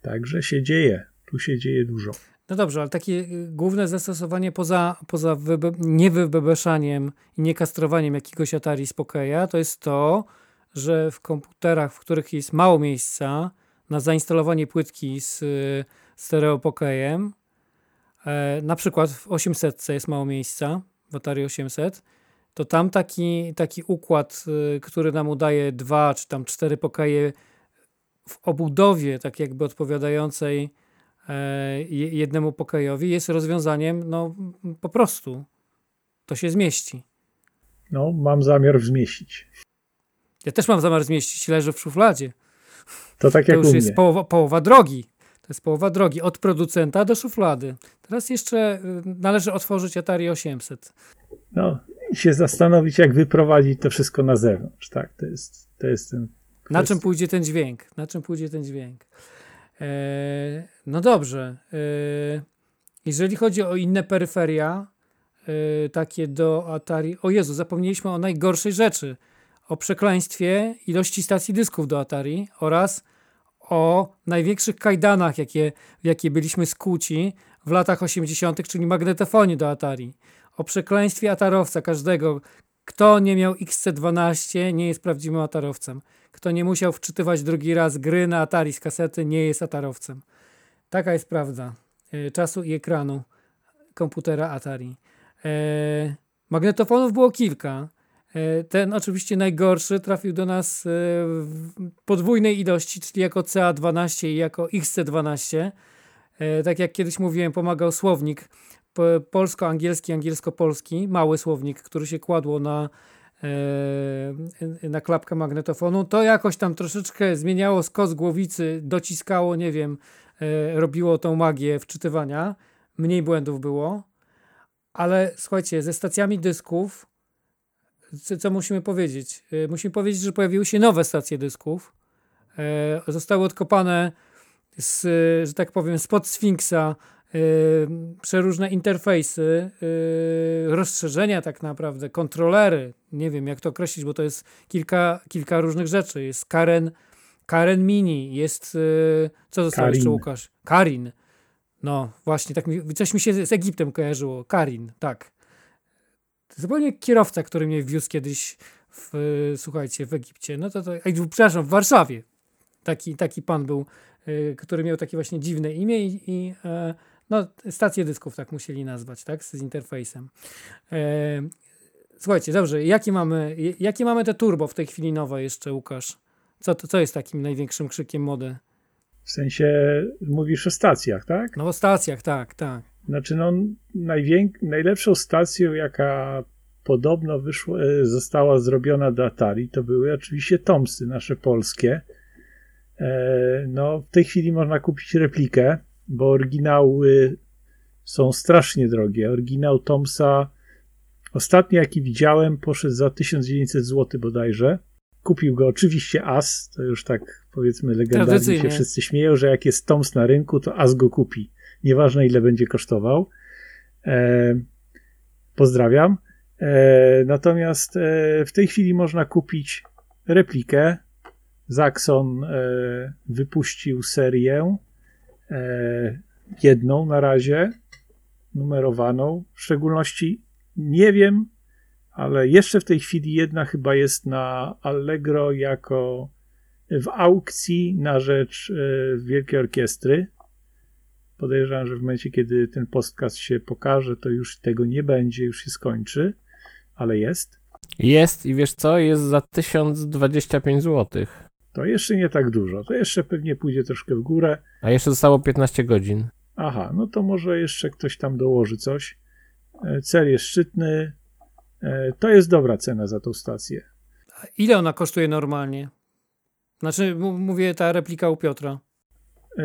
także się dzieje. Tu się dzieje dużo. No dobrze, ale takie y, główne zastosowanie poza, poza wybe- niewybebeszaniem i niekastrowaniem jakiegoś Atari z Pokeja to jest to, że w komputerach, w których jest mało miejsca na zainstalowanie płytki z y, stereo Pokejem, e, na przykład w 800 jest mało miejsca, w Atari 800, to tam taki, taki układ, y, który nam udaje dwa czy tam cztery pokoje w obudowie, tak jakby odpowiadającej jednemu pokojowi, jest rozwiązaniem, no po prostu to się zmieści. No, mam zamiar zmieścić. Ja też mam zamiar zmieścić, leży w szufladzie. To tak jak To już jest połowa, połowa drogi. To jest połowa drogi od producenta do szuflady. Teraz jeszcze y, należy otworzyć Atari 800. No i się zastanowić, jak wyprowadzić to wszystko na zewnątrz. Tak, to jest, to jest ten. Na czym pójdzie ten dźwięk? Na czym pójdzie ten dźwięk? E, no dobrze. E, jeżeli chodzi o inne peryferia, e, takie do Atari. O Jezu, zapomnieliśmy o najgorszej rzeczy. O przekleństwie ilości stacji dysków do Atari oraz o największych kajdanach, jakie, jakie byliśmy skłóci w latach 80., czyli magnetofonie do Atari. O przekleństwie atarowca każdego. Kto nie miał XC12, nie jest prawdziwym atarowcem. Kto nie musiał wczytywać drugi raz gry na Atari z kasety, nie jest atarowcem. Taka jest prawda e, czasu i ekranu komputera Atari. E, magnetofonów było kilka. E, ten oczywiście najgorszy trafił do nas w podwójnej ilości, czyli jako CA12 i jako XC12. E, tak jak kiedyś mówiłem, pomagał słownik polsko-angielski, angielsko-polski, mały słownik, który się kładło na, na klapkę magnetofonu. To jakoś tam troszeczkę zmieniało skos głowicy, dociskało, nie wiem, robiło tą magię wczytywania. Mniej błędów było. Ale słuchajcie, ze stacjami dysków co, co musimy powiedzieć? E, musimy powiedzieć, że pojawiły się nowe stacje dysków. E, zostały odkopane z, że tak powiem, spod Sfinksa e, przeróżne interfejsy, rozszerzenia tak naprawdę, kontrolery, nie wiem jak to określić, bo to jest kilka, kilka różnych rzeczy. Jest Karen, Karen Mini, jest, co zostało jeszcze Łukasz? Karin. No właśnie, tak mi, coś mi się z Egiptem kojarzyło. Karin, tak. Zupełnie kierowca, który mnie wiózł kiedyś w, słuchajcie, w Egipcie. No to, to przepraszam, w Warszawie. Taki, taki pan był, y, który miał takie właśnie dziwne imię i, i e, no, stację dysków tak musieli nazwać, tak, z interfejsem. E, słuchajcie, dobrze, jakie mamy, jakie mamy te turbo w tej chwili nowe jeszcze, Łukasz? Co, to, co jest takim największym krzykiem mody? W sensie mówisz o stacjach, tak? No o stacjach, tak, tak. Znaczy, no, najwięk- najlepszą stacją, jaka podobno wyszło, e, została zrobiona do Atari, to były oczywiście Tomsy, nasze polskie. E, no, w tej chwili można kupić replikę, bo oryginały są strasznie drogie. Oryginał Tomsa, ostatni jaki widziałem, poszedł za 1900 zł bodajże. Kupił go oczywiście As, to już tak powiedzmy legendarnie się wszyscy śmieją, że jak jest Toms na rynku, to As go kupi nieważne ile będzie kosztował. E, pozdrawiam. E, natomiast e, w tej chwili można kupić replikę. Zaxon e, wypuścił serię jedną na razie, numerowaną. W szczególności nie wiem, ale jeszcze w tej chwili jedna chyba jest na Allegro jako w aukcji na rzecz e, Wielkiej Orkiestry. Podejrzewam, że w momencie, kiedy ten podcast się pokaże, to już tego nie będzie, już się skończy, ale jest. Jest i wiesz co? Jest za 1025 zł. To jeszcze nie tak dużo. To jeszcze pewnie pójdzie troszkę w górę. A jeszcze zostało 15 godzin. Aha, no to może jeszcze ktoś tam dołoży coś. E, Cel jest szczytny. E, To jest dobra cena za tą stację. Ile ona kosztuje normalnie? Znaczy, m- mówię ta replika u Piotra. E,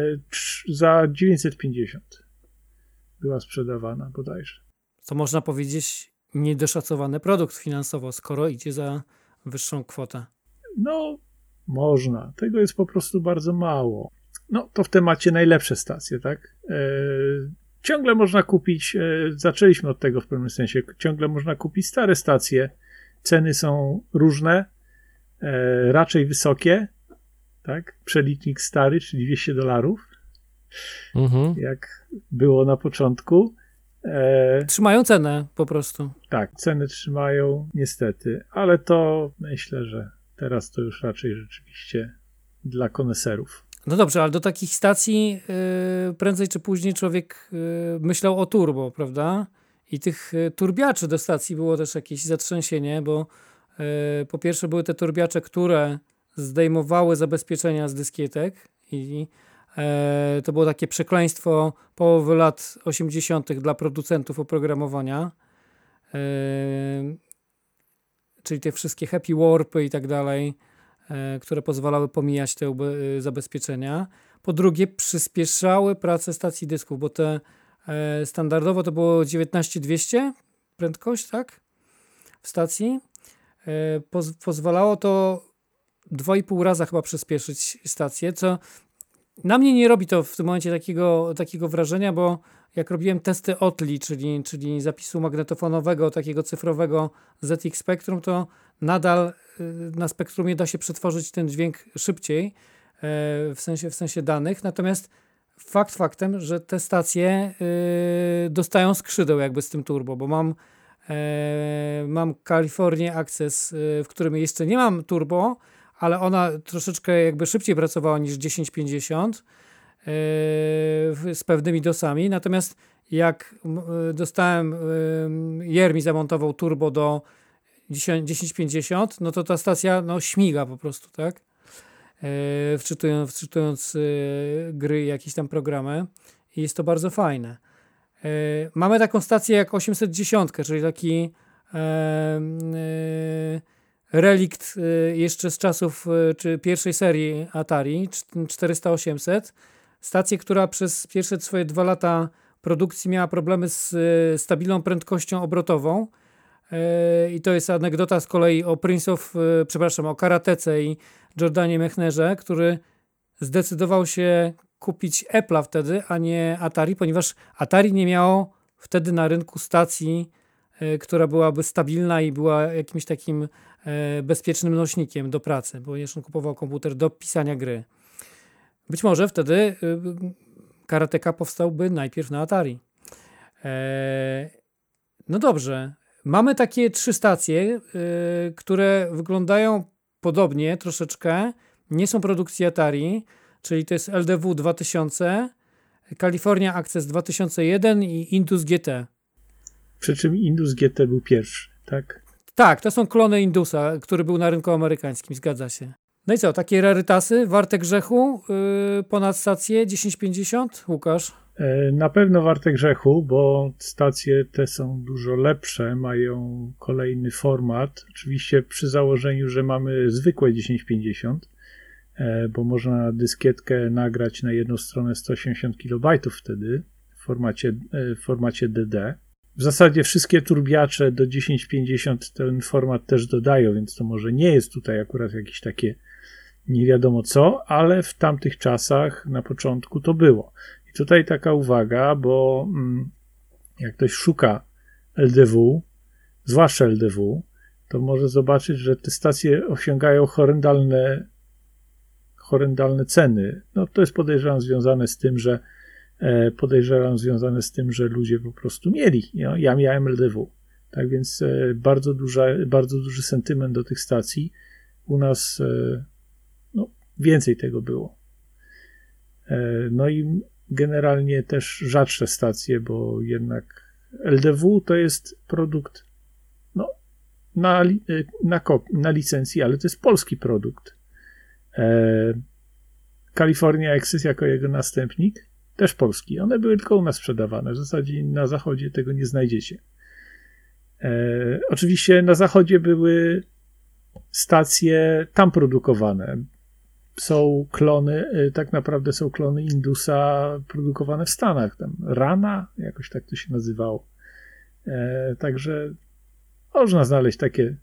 Za 950 była sprzedawana bodajże. To można powiedzieć niedoszacowany produkt finansowo, skoro idzie za wyższą kwotę. No, można. Tego jest po prostu bardzo mało. No, to w temacie najlepsze stacje, tak? E, ciągle można kupić, e, zaczęliśmy od tego w pewnym sensie, ciągle można kupić stare stacje. Ceny są różne, e, raczej wysokie, tak? Przelicznik stary, czyli 200 dolarów, Mhm. jak było na początku. E, Trzymają cenę po prostu. tak, ceny trzymają, niestety, ale to myślę, że teraz to już raczej rzeczywiście dla koneserów. No dobrze, ale do takich stacji yy, prędzej czy później człowiek yy, myślał o turbo, prawda? I tych yy, turbiaczy do stacji było też jakieś zatrzęsienie, bo yy, po pierwsze były te turbiacze, które zdejmowały zabezpieczenia z dyskietek i e, to było takie przekleństwo połowy lat 80. dla producentów oprogramowania. E, czyli te wszystkie happy warpy i tak dalej, e, które pozwalały pomijać te y, zabezpieczenia. Po drugie, przyspieszały pracę stacji dysków, bo te e, standardowo to było 19200 prędkość, tak? W stacji. E, poz- pozwalało to 2,5 raza chyba przyspieszyć stację, co na mnie nie robi to w tym momencie takiego, takiego wrażenia, bo jak robiłem testy OTLI, czyli, czyli zapisu magnetofonowego, takiego cyfrowego ZX Spectrum, to nadal y, na spektrumie da się przetworzyć ten dźwięk szybciej, e, w sensie, w sensie danych. Natomiast fakt faktem, że te stacje y, dostają skrzydeł jakby z tym turbo, bo mam, e, mam California Access, y, w którym jeszcze nie mam turbo, ale ona troszeczkę jakby szybciej pracowała niż 1050 yy, w- z pewnymi dosami. Natomiast jak y, dostałem, yy, Jer mi zamontował turbo do 10 1050, no to ta stacja no, śmiga po prostu, tak? Yy, wczytując wczytując gry, jakieś tam programy. I jest to bardzo fajne. Mamy taką stację jak 810, czyli taki relikt jeszcze z czasów czy pierwszej serii Atari 400-800. Stację, która przez pierwsze swoje dwa lata produkcji miała problemy z y, stabilną prędkością obrotową. Y, I to jest anegdota z kolei o Prince of, y, przepraszam, o Karatece i Jordanie Mechnerze, który zdecydował się kupić Apple'a wtedy, a nie Atari, ponieważ Atari nie miało wtedy na rynku stacji, która byłaby stabilna i była jakimś takim e, bezpiecznym nośnikiem do pracy, ponieważ on kupował komputer do pisania gry. Być może wtedy y, karateka powstałby najpierw na Atari. E, no dobrze. Mamy takie trzy stacje, y, które wyglądają podobnie troszeczkę. Nie są produkcji Atari, czyli to jest LDW 2000, California Access 2001 i Indus GT. Przy czym Indus GT był pierwszy, tak? Tak, to są klony Indusa, który był na rynku amerykańskim, zgadza się. No i co, takie rarytasy, warte grzechu, yy, ponad stację 1050, Łukasz? E, Na pewno warte grzechu, bo stacje te są dużo lepsze, mają kolejny format. Oczywiście przy założeniu, że mamy zwykłe 1050, e, bo można na dyskietkę nagrać na jedną stronę 180 KB wtedy w formacie, e, w formacie DD. W zasadzie wszystkie turbiacze do 1050 ten format też dodają, więc to może nie jest tutaj akurat jakieś takie nie wiadomo co, ale w tamtych czasach na początku to było. I tutaj taka uwaga, bo mm, jak ktoś szuka LDW, zwłaszcza LDW, to może zobaczyć, że te stacje osiągają horrendalne, horrendalne ceny. No to jest podejrzewam związane z tym, że e, podejrzewam związane z tym, że ludzie po prostu mieli. Ja, ja miałem LDW. Tak więc e, bardzo, duża, bardzo duży sentyment do tych stacji. U nas e, więcej tego było. No i generalnie też rzadsze stacje, bo jednak LDW to jest produkt no, na, na, na licencji, ale to jest polski produkt. California Access jako jego następnik, też polski. One były tylko u nas sprzedawane. W zasadzie na zachodzie tego nie znajdziecie. E, oczywiście na zachodzie były stacje tam produkowane. Są klony, e, tak naprawdę są klony Indusa produkowane w Stanach. Tam Rana, jakoś tak to się nazywało. E, także można znaleźć takie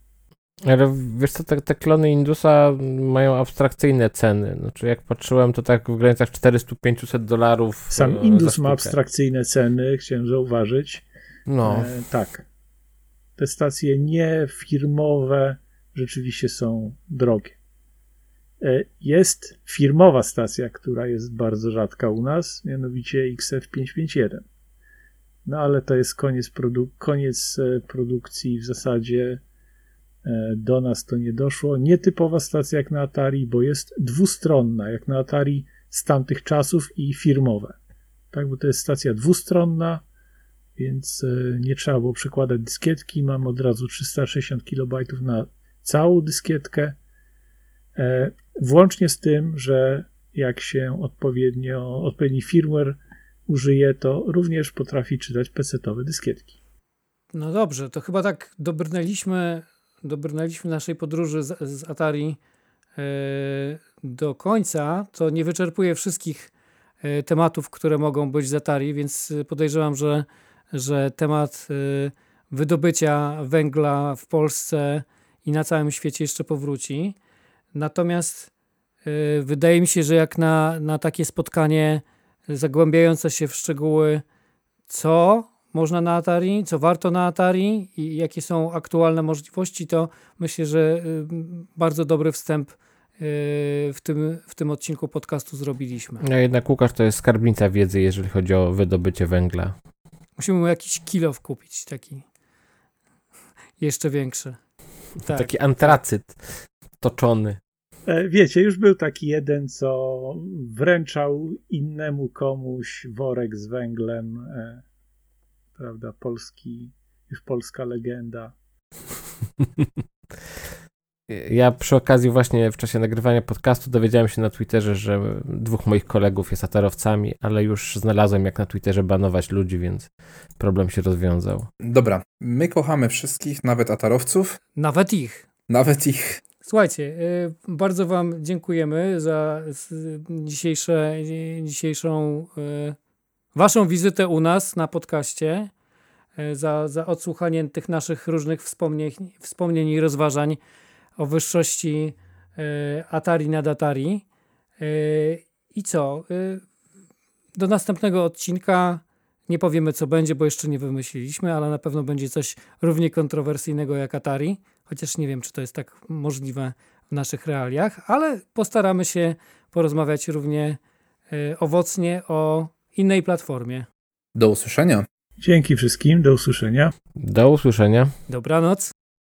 ale wiesz co, te, te klony Indusa mają abstrakcyjne ceny. Znaczy jak patrzyłem, to tak w granicach 400-500 dolarów. Sam Indus ma abstrakcyjne ceny, chciałem zauważyć. No. E, tak. Te stacje niefirmowe rzeczywiście są drogie. E, jest firmowa stacja, która jest bardzo rzadka u nas, mianowicie XF551. No ale to jest koniec, produ koniec e, produkcji w zasadzie E, do nas to nie doszło. Nietypowa stacja jak na Atari, bo jest dwustronna, jak na Atari z tamtych czasów i firmowe. Tak, bo to jest stacja dwustronna, więc nie trzeba było przekładać dyskietki. Mam od razu 360 KB na całą dyskietkę. E, włącznie z tym, że jak się odpowiednio, odpowiedni firmware użyje, to również potrafi czytać PC-owe dyskietki. No dobrze, to chyba tak dobrnęliśmy dobrnęliśmy naszej podróży z, z Atari e, do końca, to nie wyczerpuje wszystkich e, tematów, które mogą być z Atari, więc podejrzewam, że, że temat e, wydobycia węgla w Polsce i na całym świecie jeszcze powróci. Natomiast wydaje mi się, że jak na, na takie spotkanie zagłębiające się w szczegóły, co można na Atari, co warto na Atari i jakie są aktualne możliwości, to myślę, że y, bardzo dobry wstęp y, w tym, w tym odcinku podcastu zrobiliśmy. No jednak Łukasz to jest skarbnica wiedzy, jeżeli chodzi o wydobycie węgla. Musimy mu jakiś kilo wkupić, taki jeszcze większy. Tak. Taki antracyt toczony. E, wiecie, już był taki jeden, co wręczał innemu komuś worek z węglem e, prawda, polski, już polska legenda. Ja przy okazji właśnie w czasie nagrywania podcastu dowiedziałem się na Twitterze, że dwóch moich kolegów jest atarowcami, ale już znalazłem jak na Twitterze banować ludzi, więc problem się rozwiązał. Dobra, my kochamy wszystkich, nawet atarowców. Nawet ich. Nawet ich. Słuchajcie, y, bardzo Wam dziękujemy za dzisiejsze, dzisiejszą y, Waszą wizytę u nas na podcaście, e, za, za odsłuchanie tych naszych różnych wspomnień, wspomnień i rozważań o wyższości Atari nad Atari. I co? Do następnego odcinka nie powiemy, co będzie, bo jeszcze nie wymyśliliśmy, ale na pewno będzie coś równie kontrowersyjnego jak Atari, chociaż nie wiem, czy to jest tak możliwe w naszych realiach, ale postaramy się porozmawiać równie owocnie o innej platformie. Do usłyszenia. Dzięki wszystkim, do usłyszenia. Do usłyszenia. Dobranoc.